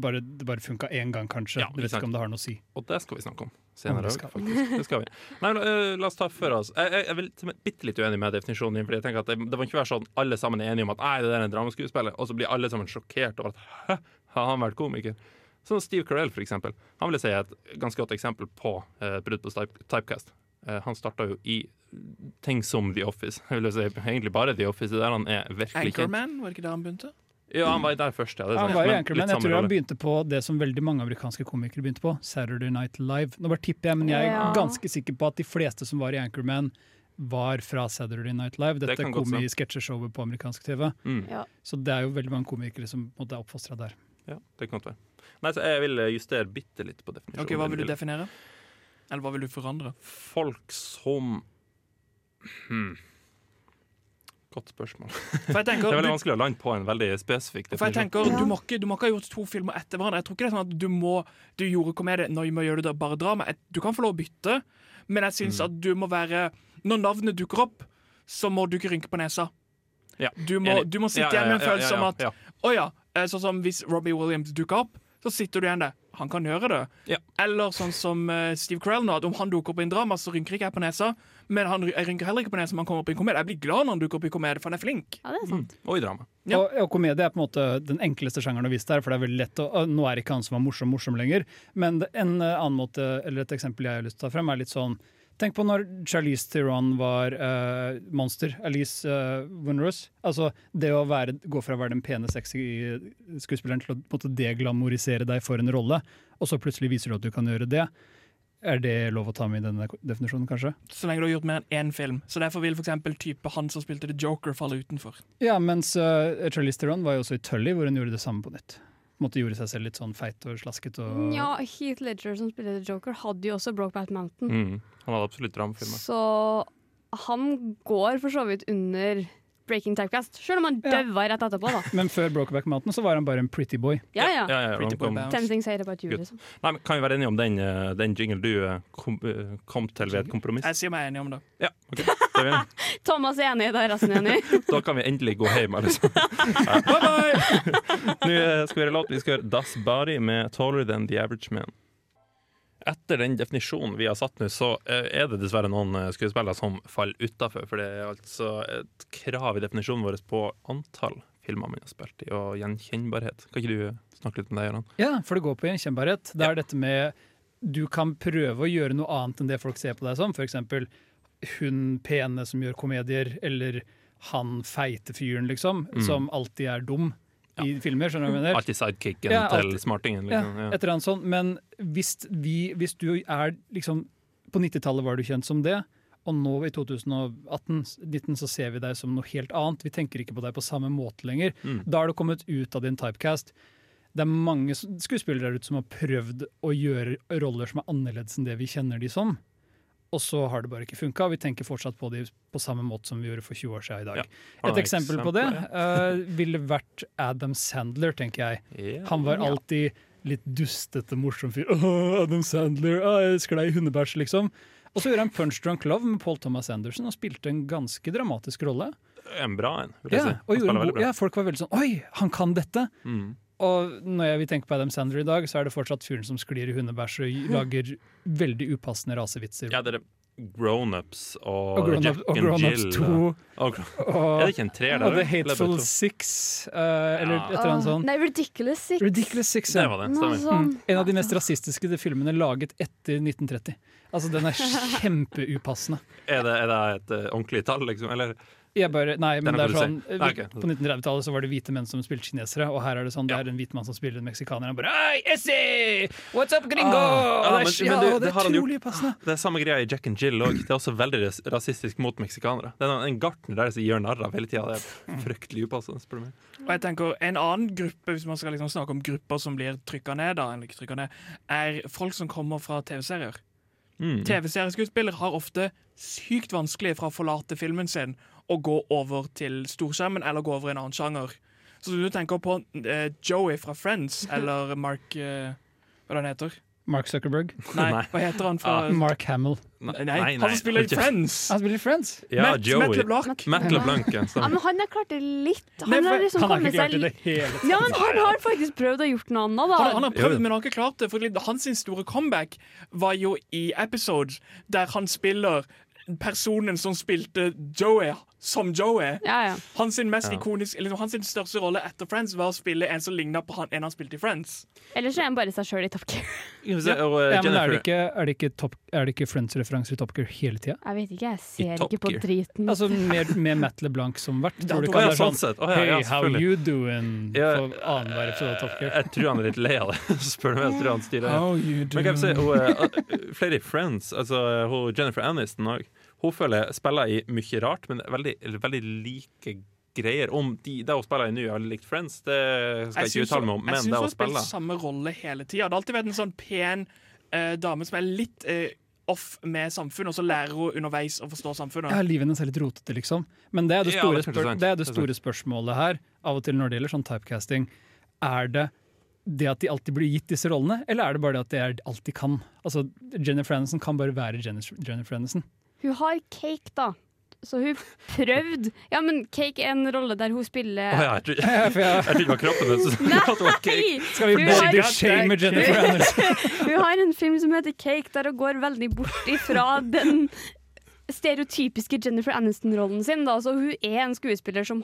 [SPEAKER 4] bare, Det bare funka én gang, kanskje.
[SPEAKER 1] Ja,
[SPEAKER 4] du vet
[SPEAKER 1] ikke
[SPEAKER 4] om det har noe å si.
[SPEAKER 1] Og det skal vi snakke om senere òg, faktisk. Det skal vi. Nei, men, øh, la oss ta for oss Jeg, jeg, jeg er bitte litt uenig med definisjonen din. Fordi jeg tenker at det, det må ikke være sånn alle sammen er enige om at Nei, det der er en dramaskuespiller, og så blir alle sammen sjokkert over at Hæ, har han vært komiker? Sånn Steve Carell, for eksempel. Han vil si et ganske godt eksempel på eh, brudd på type, typecast. Eh, han starta jo i ting som The Office. Jeg vil si Egentlig bare The Office. Er der han er virkelig kjent.
[SPEAKER 2] Anchorman, var det ikke det han begynte?
[SPEAKER 1] Ja, han var der først, ja. Det
[SPEAKER 4] Han var
[SPEAKER 1] men
[SPEAKER 4] Anchorman. Jeg tror han begynte på det som veldig mange amerikanske komikere begynte på, Saturday Night Live. Nå bare tipper jeg, men jeg er ganske sikker på at de fleste som var i Anchorman, var fra Saturday Night Live. Dette
[SPEAKER 1] det
[SPEAKER 4] komi-sketsjeshowet på amerikansk TV.
[SPEAKER 1] Mm.
[SPEAKER 3] Ja.
[SPEAKER 4] Så det er jo veldig mange komikere som måtte er oppfostra der.
[SPEAKER 1] Ja, det kan godt være. Nei, så jeg vil eh, justere bitte litt på definisjonen.
[SPEAKER 2] Ok, Hva vil du definere? Eller hva vil du forandre?
[SPEAKER 1] Folk som hmm. Godt spørsmål.
[SPEAKER 2] jeg tenker-
[SPEAKER 1] det er veldig vanskelig å lande på en veldig spesifikk
[SPEAKER 2] For jeg tenker, du, må ikke, du må ikke ha gjort to filmer etter hverandre. Jeg tror ikke det er sånn at Du må, du gjorde komedie, nå må gjøre du det bare drama. Du kan få lov å bytte, men jeg syns
[SPEAKER 1] Mm.
[SPEAKER 2] at du må være Når navnet dukker opp, så må du ikke rynke på nesa.
[SPEAKER 1] Ja,
[SPEAKER 2] Du må, du må sitte
[SPEAKER 1] Ja, ja,
[SPEAKER 2] igjen med en
[SPEAKER 1] ja, ja,
[SPEAKER 2] følelse om
[SPEAKER 1] ja,
[SPEAKER 2] at. Å ja, eh, sånn som hvis Robbie Williams dukker opp, så sitter du igjen der. Han kan gjøre det. Eller sånn som eh, Steve Carell nå, at om han dukker opp i en drama, så rynker ikke jeg på nesa. Men han, jeg rynker heller ikke på nesen om han kommer opp i en komedie. Jeg blir glad når han dukker opp i komedie, for han er flink.
[SPEAKER 3] Ja, det er sant.
[SPEAKER 1] Og i drama.
[SPEAKER 2] Ja.
[SPEAKER 4] Og, og komedie er på en måte den enkleste sjangeren å vise der, for det er veldig lett å, å- Nå er ikke han som var morsom, morsom lenger, men en eh, annen måte, eller et eksempel jeg har lyst til å ta frem, er litt sånn Tenk på når Charlize Theron var uh, monster, Alice uh, Wunderous. Altså det å være, gå fra å være den pene, sexy skuespilleren til å måtte deglamorisere deg for en rolle, og så plutselig viser du at du kan gjøre det. Er det lov å ta med i denne definisjonen, kanskje?
[SPEAKER 2] Så lenge du har gjort mer enn én film. Så Derfor vil for eksempel type han som spilte The Joker, falle utenfor.
[SPEAKER 4] Ja, mens uh, Charlize Theron var jo også i Tully, hvor hun gjorde det samme på nytt. Måtte gjorde seg selv litt sånn feit og slasket. Og
[SPEAKER 3] Ja, Heath Ledger, som spilte The Joker, hadde jo også Brokeback Mountain.
[SPEAKER 1] Mm. Han hadde absolutt ramfilmer.
[SPEAKER 3] Så han går for så vidt under breaking typecast. Selv om han døva rett etterpå, da.
[SPEAKER 4] Men før Brokeback Mountain så var han bare en pretty boy.
[SPEAKER 3] Ja, ja.
[SPEAKER 1] Ja, ja,
[SPEAKER 4] Pretty boy.
[SPEAKER 3] Ten things I hate about you,
[SPEAKER 1] Good.
[SPEAKER 3] liksom.
[SPEAKER 1] Nei, men Kan vi være enige om den, eh, den jingle du eh, kom, eh, kom til ved et kompromiss?
[SPEAKER 2] Jeg sier meg enig om det.
[SPEAKER 1] Ja, ok. Er.
[SPEAKER 3] Thomas er enig, da er resten enig.
[SPEAKER 1] Da kan vi endelig gå hjem, liksom. Bye, bye! Nå skal vi høre låt. Vi skal høre Das Body med 'Taller Than The Average Man'. Etter den definisjonen vi har satt nå, så eh, er det dessverre noen eh, skuespillere som faller utafor. For det er altså et krav i definisjonen vår på antall filmer man har spilt i, og gjenkjennbarhet. Kan ikke du snakke litt om det, Gøran?
[SPEAKER 4] Ja, for det går på gjenkjennbarhet. Det er dette med du kan prøve å gjøre noe annet enn det folk ser på deg som. Eksempel hun pene som gjør komedier, eller han feite fyren, liksom,
[SPEAKER 1] Mm.
[SPEAKER 4] som alltid er dum i filmer. Skjønner du hva jeg mener?
[SPEAKER 1] Alltid sidekicken
[SPEAKER 4] Ja,
[SPEAKER 1] til smartingen. Liksom. Ja.
[SPEAKER 4] et eller annet sånt. Men hvis, vi, hvis du er liksom På 90-tallet var du kjent som det, og nå i 2018-19 så ser vi deg som noe helt annet. Vi tenker ikke på deg på samme måte lenger.
[SPEAKER 1] Mm.
[SPEAKER 4] Da har du kommet ut av din typecast. Det er mange skuespillere der ute som har prøvd å gjøre roller som er annerledes enn det vi kjenner de som. Og så har det bare ikke funka. Vi tenker fortsatt på de på samme måte som vi gjorde for 20 år siden i dag.
[SPEAKER 1] Ja.
[SPEAKER 4] Et eksempel på det eh, ville vært Adam Sandler, tenker jeg.
[SPEAKER 1] Yeah.
[SPEAKER 4] Han var alltid litt dustete, morsom fyr. Oh, Adam Sandler, oh, jeg sklei i hundebæsj, liksom. Og så gjorde han Punch Drunk Love med Paul Thomas Anderson og spilte en ganske dramatisk rolle.
[SPEAKER 1] En bra en, vil jeg
[SPEAKER 4] Ja,
[SPEAKER 1] si.
[SPEAKER 4] ja, folk var veldig sånn Oi, han kan dette!
[SPEAKER 1] Mm.
[SPEAKER 4] Og når jeg vil tenke på Adam Sandler i dag, så er det fortsatt fyren som sklir i hundebæsj og lager veldig upassende rasevitser.
[SPEAKER 1] Ja, det er Grownups og,
[SPEAKER 4] Og Grown
[SPEAKER 1] Jack
[SPEAKER 4] Up- og Grown Ups
[SPEAKER 1] Jill.
[SPEAKER 4] 2.
[SPEAKER 1] Og, er det ikke en treer der?
[SPEAKER 4] Og The Hateful? Six, uh, eller
[SPEAKER 1] Ja.
[SPEAKER 4] et eller annet sånt.
[SPEAKER 3] Nei, Ridiculous Six.
[SPEAKER 4] Ridiculous Six, ja.
[SPEAKER 1] Det var det,
[SPEAKER 3] sånn.
[SPEAKER 4] Mm. En av de mest rasistiske filmene laget etter 1930. Altså, Den er kjempeupassende.
[SPEAKER 1] Er det, er det et eh, ordentlig tall, liksom? Eller?
[SPEAKER 4] Jeg bare, nei, men
[SPEAKER 1] Det er
[SPEAKER 4] sånn.
[SPEAKER 1] Nei, okay.
[SPEAKER 4] På 1930-tallet så var det hvite menn som spilte kinesere, og her er det sånn, det er en hvit mann som spiller en meksikaner. Han bare Hei, Essie! What's up, gringo?
[SPEAKER 1] Ah,
[SPEAKER 4] ja, det er, men,
[SPEAKER 1] du,
[SPEAKER 4] og det er utrolig passende.
[SPEAKER 1] Det er samme greia i Jack and Jill òg. Det er også veldig rasistisk mot meksikanere. Det er en- gartner der som gjør narr av hele tida. Det er fryktelig upassende, spør du meg.
[SPEAKER 2] Og jeg tenker En annen gruppe hvis man skal liksom snakke om grupper som blir trykka ned, da, eller ikke trykket ned, er folk som kommer fra TV-serier.
[SPEAKER 1] Mm.
[SPEAKER 2] TV-serieskuespillere har ofte sykt vanskelig fra å forlate filmen sin og gå over til storskjermen eller gå over i en annen sjanger. Så du tenker på eh, Joey fra Friends eller Mark eh, Hva er det han heter?
[SPEAKER 4] Mark Zuckerberg.
[SPEAKER 2] Nei,
[SPEAKER 1] Nei.
[SPEAKER 2] hva heter han fra
[SPEAKER 4] Ah, Mark Hamill.
[SPEAKER 2] Nei,
[SPEAKER 1] Nei, nei,
[SPEAKER 2] han som spiller i Friends!
[SPEAKER 4] Han spiller i Friends.
[SPEAKER 1] Ja,
[SPEAKER 2] Matt-
[SPEAKER 1] Joey.
[SPEAKER 2] Matt LeBlanc.
[SPEAKER 1] Matt LeBlanc, ja.
[SPEAKER 3] Men han har klart det litt. Han
[SPEAKER 2] Nei, for-
[SPEAKER 3] har liksom
[SPEAKER 4] Han har
[SPEAKER 3] kommet
[SPEAKER 4] ikke klart
[SPEAKER 3] seg
[SPEAKER 4] det det hele tatt.
[SPEAKER 3] Ja, men han har faktisk prøvd å gjort noe annet, da.
[SPEAKER 2] Han, han har prøvd, men han har ikke klart det. For Hans store comeback var jo i episodes der han spiller personen som spilte Joey som Joey.
[SPEAKER 3] Ja, ja.
[SPEAKER 2] Hans sin mest
[SPEAKER 1] Ja.
[SPEAKER 2] ikoniske, eller hans største rolle etter Friends var å spille en som ligna på han, en han spilte i Friends.
[SPEAKER 3] Ellers er han bare seg sjøl i Top Gear.
[SPEAKER 1] ja. og, eh,
[SPEAKER 4] Ja, men er det ikke, er det ikke, top, er det ikke Friends-referanser i Top Gear hele tida?
[SPEAKER 3] Jeg vet ikke, jeg ser ikke på driten.
[SPEAKER 4] Altså med, med Matt LeBlanc som vert? Tror du ikke han er
[SPEAKER 1] sånn sett. Oh, ja,
[SPEAKER 4] Hey,
[SPEAKER 1] ja,
[SPEAKER 4] how you doing?
[SPEAKER 1] Ja.
[SPEAKER 4] På annenhver episode av Top Gear.
[SPEAKER 1] Jeg tror han er litt lei av det. Spør du meg, jeg tror han styrer.
[SPEAKER 4] How you
[SPEAKER 1] Men kan jeg si, hun, eh, flere i Friends, altså hun Jennifer Aniston òg, hun føler jeg spiller i mye rart, men veldig, veldig like greier. Om de, det hun spiller i nå, har veldig likt Friends, det skal jeg ikke uttale meg om,
[SPEAKER 2] hun-
[SPEAKER 1] men
[SPEAKER 2] jeg
[SPEAKER 1] det
[SPEAKER 2] syns hun
[SPEAKER 1] hun
[SPEAKER 2] har spilt
[SPEAKER 1] spiller
[SPEAKER 2] samme rolle hele tida. Det har alltid vært en sånn pen eh, dame som er litt eh, off med samfunnet, og så lærer hun underveis å forstå samfunnet.
[SPEAKER 4] Ja, livet hennes er litt rotete, liksom. Men det er det
[SPEAKER 1] Ja,
[SPEAKER 4] store,
[SPEAKER 1] det er
[SPEAKER 4] spør det, er det
[SPEAKER 1] Det er
[SPEAKER 4] store spørsmålet her, av og til når det gjelder sånn typecasting. Er det det at de alltid blir gitt disse rollene, eller er det bare det at det er alt de kan? Altså, Jennifer Aniston kan bare være Jennifer Jennifer Aniston.
[SPEAKER 3] Hun har Cake, da. Så hun prøvde Ja, men Cake er en rolle der hun spiller
[SPEAKER 1] oh, ja, jeg trodde det var kroppen hennes.
[SPEAKER 4] Skal vi
[SPEAKER 3] bare
[SPEAKER 4] body
[SPEAKER 3] har-
[SPEAKER 4] shame Jennifer Aniston?
[SPEAKER 3] Hun har en film som heter Cake, der hun går veldig bort ifra den stereotypiske Jennifer Aniston-rollen sin. Da. Så hun er en skuespiller som,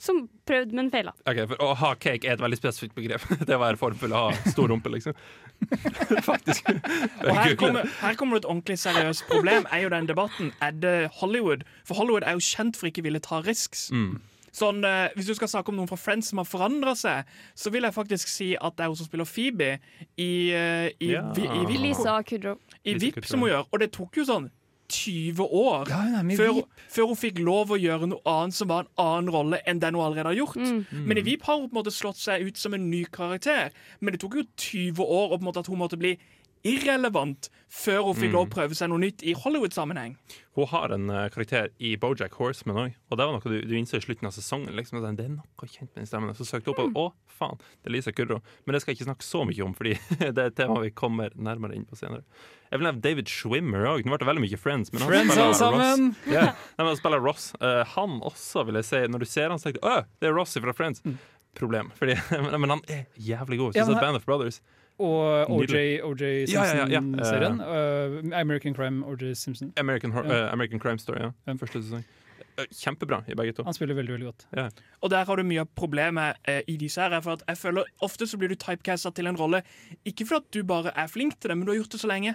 [SPEAKER 3] som prøvde, men feila.
[SPEAKER 1] Ok, for Å ha cake er et veldig spesifikt begrep. Det å være formfull og ha stor rumpe, liksom. Faktisk.
[SPEAKER 2] Og her kommer, her kommer det et ordentlig seriøst problem, er jo den debatten. Er det Hollywood? For Hollywood er jo kjent for ikke ville ta risks.
[SPEAKER 1] Mm.
[SPEAKER 2] Sånn, eh, hvis du skal snakke om noen fra Friends som har forandra seg, så vil jeg faktisk si at det er hun som spiller Phoebe i, eh, i,
[SPEAKER 1] Ja.
[SPEAKER 2] i, i,
[SPEAKER 3] i, i,
[SPEAKER 2] i
[SPEAKER 1] Lisa
[SPEAKER 2] VIP som hun gjør. Og det tok jo sånn 20 år
[SPEAKER 4] Ja, hun er med i
[SPEAKER 2] før, før hun fikk lov å gjøre noe annet som var en annen rolle enn den hun allerede har gjort.
[SPEAKER 3] Mm.
[SPEAKER 2] Men i VIP har hun på en måte slått seg ut som en ny karakter. Men det tok jo 20 år og på en måte at hun måtte bli irrelevant før hun fikk
[SPEAKER 1] Mm.
[SPEAKER 2] lov å prøve seg noe nytt i Hollywood-sammenheng.
[SPEAKER 1] Hun har en uh, karakter i Bojack Horseman òg, og det var noe du, du innså i slutten av sesongen. Liksom, det er noe kjent med den stemmen. Så søkte hun opp, og å faen, det er Lisa Kudrow. Men det skal jeg ikke snakke så mye om, fordi det er et tema vi kommer nærmere inn på senere. Jeg vil nevne David Schwimmer òg. Nå ble det veldig mye Friends. Men han
[SPEAKER 4] Friends
[SPEAKER 1] spiller
[SPEAKER 4] sammen!
[SPEAKER 1] Ross. Ja, Nei, men han spiller Ross. Uh, han også, vil jeg si, når du ser han, så tenker du «Å, det er Ross fra Friends. Problem. Fordi, men, men han er jævlig god.
[SPEAKER 4] Ja,
[SPEAKER 1] Sånn
[SPEAKER 4] men
[SPEAKER 1] som Band of Brothers.
[SPEAKER 4] Og OJ. OJ
[SPEAKER 1] Ja, ja, ja, ja.
[SPEAKER 4] Simpson-serien. Uh, American Crime OJ Simpson.
[SPEAKER 1] American, Hor-
[SPEAKER 4] Ja.
[SPEAKER 1] eh, American Crime Story, ja. Første sesong. Kjempebra i begge to.
[SPEAKER 4] Han spiller veldig veldig godt.
[SPEAKER 1] Ja.
[SPEAKER 2] Og der har du mye av problemet eh, i disse her. er For at jeg føler Ofte så blir du typecasta til en rolle ikke fordi du bare er flink til det, men du har gjort det så lenge.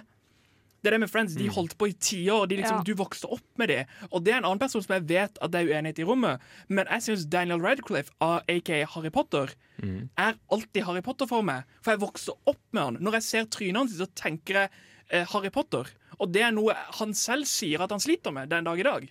[SPEAKER 2] Det er det med Friends, De holdt på i tiår, liksom,
[SPEAKER 3] Ja.
[SPEAKER 2] du vokste opp med det. Og det er en annen person som jeg vet at det er uenighet i rommet, men jeg syns Daniel Radcliffe, aka Harry Potter, er alltid Harry Potter for meg. For jeg vokste opp med han. Når jeg ser trynet hans, så tenker jeg eh, Harry Potter. Og det er noe han selv sier at han sliter med den dag i dag.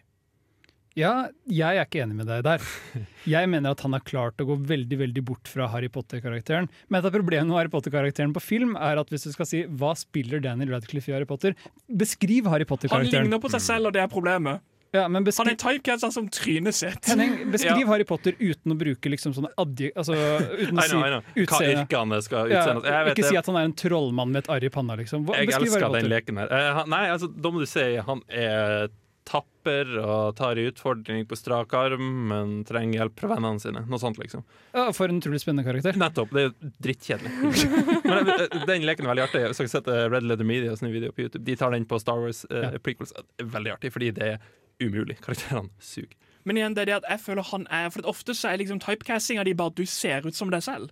[SPEAKER 4] Ja, jeg er ikke enig med deg der. Jeg mener at han har klart å gå veldig veldig bort fra Harry Potter-karakteren. Men et av problemene med Harry Potter-karakteren på film er at hvis du skal si hva spiller Daniel Radcliffe i Harry Potter, beskriv Harry Potter-karakteren.
[SPEAKER 2] Han ligner på seg selv, og det er problemet.
[SPEAKER 4] Ja, men
[SPEAKER 2] Han er typecasta som trynet sitt.
[SPEAKER 4] Henning, beskriv Harry Potter uten å bruke liksom sånne adje... Altså, uten å si
[SPEAKER 1] utseende. Hva yrkene skal
[SPEAKER 4] Ja,
[SPEAKER 1] utseende. Jeg
[SPEAKER 4] ikke
[SPEAKER 1] det.
[SPEAKER 4] si at han er en trollmann med et arr i panna, liksom. Hva,
[SPEAKER 1] Jeg elsker den leken her. Uh, nei, altså, da må du si han er tapper og tar i utfordring på strak arm, men trenger hjelp fra vennene sine. Noe sånt, liksom.
[SPEAKER 4] Ja, for en utrolig spennende karakter.
[SPEAKER 1] Nettopp. Det er jo drittkjedelig. men eh, den leken er veldig artig. Hvis dere har sett eh, Red Leather Media sin video på YouTube, de tar den på Star Wars eh,
[SPEAKER 4] Ja.
[SPEAKER 1] prequels. Det Veldig artig, fordi det er umulig. Karakterene suger.
[SPEAKER 2] Men igjen, det er det at jeg føler han er For ofte så er liksom typecastinga di bare at du ser ut som deg selv.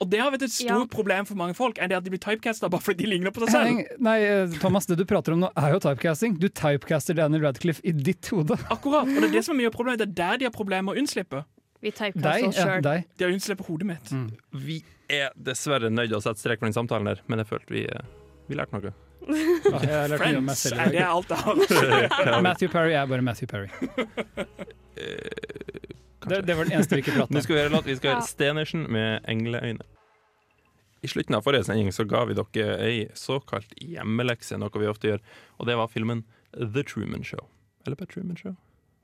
[SPEAKER 2] Og det har vært et stort
[SPEAKER 3] Ja.
[SPEAKER 2] problem for mange folk, er det at de blir typecasta bare fordi de ligner på seg selv.
[SPEAKER 4] Henning, nei, eh, Thomas, det du prater om nå er jo typecasting. Du typecaster Daniel Radcliffe i ditt hode.
[SPEAKER 2] Akkurat, og det er det som er mye av problemet. Det er der de har problemer med å unnslippe.
[SPEAKER 3] Vi
[SPEAKER 4] Deg,
[SPEAKER 3] typecaster oss
[SPEAKER 4] ja,
[SPEAKER 3] sjøl.
[SPEAKER 2] De har unnslippet hodet mitt.
[SPEAKER 1] Vi er dessverre nødt til å sette strek for den samtalen der, men jeg følte vi, eh, vi lærte noe.
[SPEAKER 4] Ja,
[SPEAKER 2] Friends er det alt har.
[SPEAKER 4] Matthew Perry er bare Matthew Perry. Det, det var den eneste vi ikke pratet
[SPEAKER 1] Nå
[SPEAKER 4] om.
[SPEAKER 1] skal vi høre låt. Vi skal
[SPEAKER 3] Ja.
[SPEAKER 1] Stenersen med 'Engleøyne'. I slutten av forrige sending så ga vi dere ei såkalt hjemmelekse, noe vi ofte gjør, og det var filmen The Truman Show. Eller The Truman Show?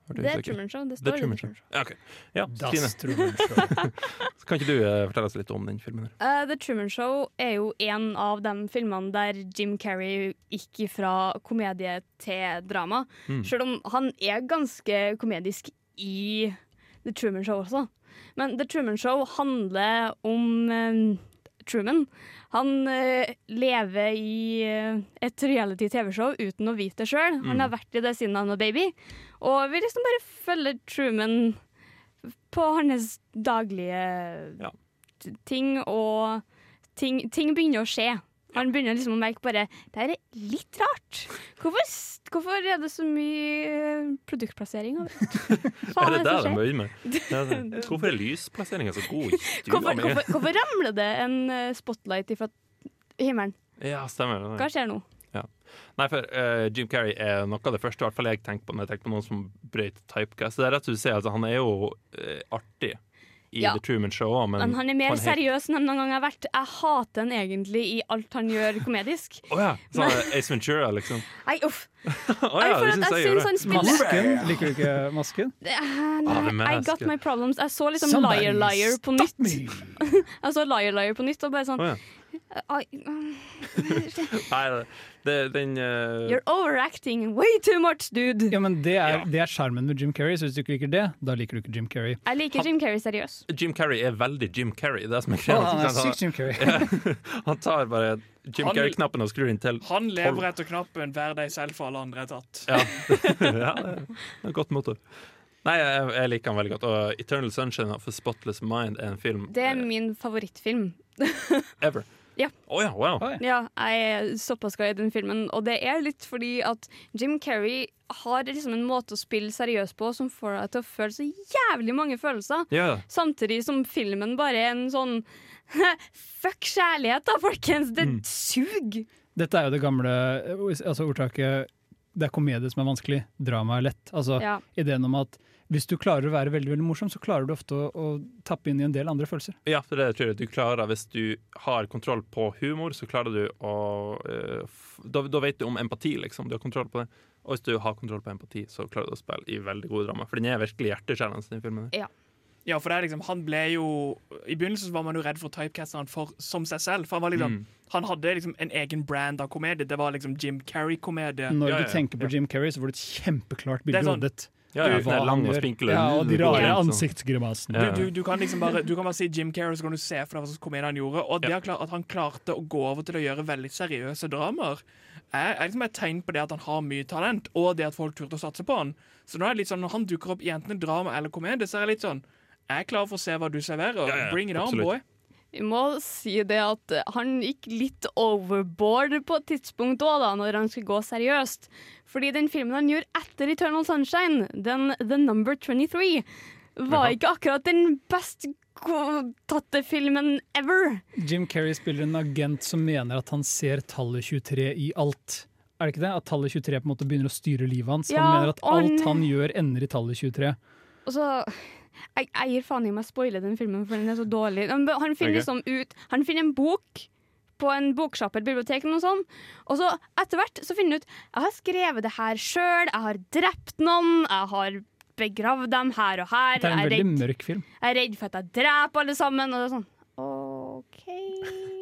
[SPEAKER 3] Det er. Truman Show. Det står i
[SPEAKER 1] Truman
[SPEAKER 3] The Truman Show.
[SPEAKER 1] Ja, ok. Ja,
[SPEAKER 4] Das Truman Show.
[SPEAKER 1] kan ikke du uh, fortelle oss litt om den filmen? her?
[SPEAKER 3] Eh, The Truman Show er jo en av de filmene der Jim Carrey gikk fra komedie til drama.
[SPEAKER 1] Mm.
[SPEAKER 3] Selv om han er ganske komedisk i The Truman Show også. Men The Truman Show handler om eh, Truman. Han eh, lever i eh, et reality-TV-show uten å vite det sjøl. Han
[SPEAKER 1] Mm.
[SPEAKER 3] har vært i det siden han var baby. Og vi liksom bare følger Truman på hans daglige
[SPEAKER 1] Ja.
[SPEAKER 3] t- ting, og ting, ting begynner å skje. Han begynner liksom å merke bare Det her er litt rart. Hvorfor, hvorfor er det så mye eh, produktplassering overalt?
[SPEAKER 1] Er det der de øyer med? Hvorfor er lysplasseringa så god?
[SPEAKER 3] Hvorfor, hvorfor, hvorfor ramler det en eh, spotlight ifra himmelen?
[SPEAKER 1] Ja, stemmer.
[SPEAKER 3] Hva skjer nå?
[SPEAKER 1] Nei, for uh, Jim Carrey er noe av det første i hvert fall jeg tenker på når jeg tenker på noen som brøt typecast. Det er rett og slett altså, Han er jo uh, artig i
[SPEAKER 3] Ja.
[SPEAKER 1] The Truman Show òg, men,
[SPEAKER 3] Men han er mer seriøs enn han noen gang har vært. Jeg hater han egentlig i alt han gjør komedisk.
[SPEAKER 1] Å ja! Sånn Ace Ventura, liksom.
[SPEAKER 3] Nei, uff. oh,
[SPEAKER 1] ja,
[SPEAKER 3] jeg,
[SPEAKER 1] syns
[SPEAKER 3] jeg
[SPEAKER 1] jeg gjør
[SPEAKER 3] syns han
[SPEAKER 1] det?
[SPEAKER 3] spiller
[SPEAKER 4] Masken? Liker du ikke Masken?
[SPEAKER 3] Nei, I got my problems. Jeg så liksom
[SPEAKER 4] Somebody
[SPEAKER 3] Liar Liar på nytt. Jeg så Liar Liar på nytt og bare sånn
[SPEAKER 1] oh, ja.
[SPEAKER 3] Mm,
[SPEAKER 1] Nei, det, den uh...
[SPEAKER 3] You're overacting way too much, dude.
[SPEAKER 4] Ja, men det er,
[SPEAKER 1] Ja.
[SPEAKER 4] med Jim Carrey, så hvis du ikke liker det, da liker du ikke Jim Carrey.
[SPEAKER 3] Jeg liker Jim Carrey seriøs.
[SPEAKER 1] Jim Carrey er veldig Jim Carrey. Det er som er greia.
[SPEAKER 4] han er
[SPEAKER 1] Han-
[SPEAKER 4] sykt Jim Carrey.
[SPEAKER 1] Ja, han tar bare Jim Carrey-knappen og skrur inn til
[SPEAKER 2] Han lever etter knappen 'vær deg selv' for alle andre er tatt.
[SPEAKER 1] Ja, ja det er godt motto. Nei, jeg, jeg liker han veldig godt. Og 'Eternal Sunshine of a Spotless Mind' er en film
[SPEAKER 3] Det er min favorittfilm.
[SPEAKER 1] ever.
[SPEAKER 3] Ja.
[SPEAKER 1] Oh, ja, wow.
[SPEAKER 3] Ja, jeg er såpass glad i den filmen, og det er litt fordi at Jim Carrey har liksom en måte å spille seriøst på som får deg til å føle så jævlig mange følelser.
[SPEAKER 1] Ja,
[SPEAKER 3] Samtidig som filmen bare er en sånn Fuck kjærlighet, da, folkens! Det
[SPEAKER 1] Mm.
[SPEAKER 3] suger!
[SPEAKER 4] Dette er jo det gamle altså ordtaket det er komedie som er vanskelig, drama er lett. Altså
[SPEAKER 3] Ja.
[SPEAKER 4] ideen om at hvis du klarer å være veldig veldig morsom, så klarer du ofte å, å tappe inn i en del andre følelser.
[SPEAKER 1] Ja, for det tror jeg du klarer Hvis du har kontroll på humor, så klarer du å uh, f- da, da vet du om empati, liksom. Du har kontroll på det. Og hvis du har kontroll på empati, så klarer du å spille i veldig gode drama. For den er virkelig hjerteskjærende, den filmen.
[SPEAKER 3] Ja.
[SPEAKER 2] Ja, for det er liksom, han ble jo I begynnelsen var man jo redd for å typecaste han for, som seg selv. For han var liksom
[SPEAKER 1] Mm.
[SPEAKER 2] Han hadde liksom en egen brand av komedie. Det var liksom Jim Carrey-komedie.
[SPEAKER 4] Når du tenker på Jim Carrey, så får du et kjempeklart bilde
[SPEAKER 2] Det er
[SPEAKER 4] i
[SPEAKER 2] sånn-
[SPEAKER 4] hodet.
[SPEAKER 1] Ja, ja, den er
[SPEAKER 4] han
[SPEAKER 1] lang og spinkel.
[SPEAKER 4] Ja, og de rare
[SPEAKER 1] Ja.
[SPEAKER 4] ansiktsgrimasene.
[SPEAKER 1] Ja.
[SPEAKER 2] Du, du, du kan liksom bare Du kan bare si Jim Carrey, så kan du se for deg hva slags komedie han gjorde. Og det at han klarte å gå over til å gjøre veldig seriøse dramaer, er, er liksom et tegn på det at han har mye talent, og det at folk turte å satse på han. Så nå er det litt sånn, når han dukker opp i enten drama eller komedie, så er det litt sånn Jeg er klar for å se hva du serverer.
[SPEAKER 1] Ja, ja,
[SPEAKER 2] Bring it on, boy.
[SPEAKER 3] Vi må si det at han gikk litt overboard på et tidspunkt òg, da, når han skulle gå seriøst. Fordi den filmen han gjorde etter Eternal Sunshine, den The Number 23, var ikke akkurat den best tatte filmen ever.
[SPEAKER 4] Jim Carrey spiller en agent som mener at han ser tallet 23 i alt. Er det ikke det? At tallet 23 på en måte begynner å styre livet hans.
[SPEAKER 3] Ja,
[SPEAKER 4] han mener at alt han gjør, ender i tallet 23.
[SPEAKER 3] Og så Jeg, eier faen i om jeg spoiler den filmen, for den er så dårlig. Han, han finner
[SPEAKER 4] okay.
[SPEAKER 3] liksom ut Han finner en bok på en boksjappe eller bibliotek, eller noe sånt. og så etter hvert så finner han ut Jeg har skrevet det her sjøl, jeg har drept noen, jeg har begravd dem her og her.
[SPEAKER 4] Det er en veldig
[SPEAKER 3] redd,
[SPEAKER 4] mørk film.
[SPEAKER 3] jeg er redd for at jeg dreper alle sammen. Og det er sånn OK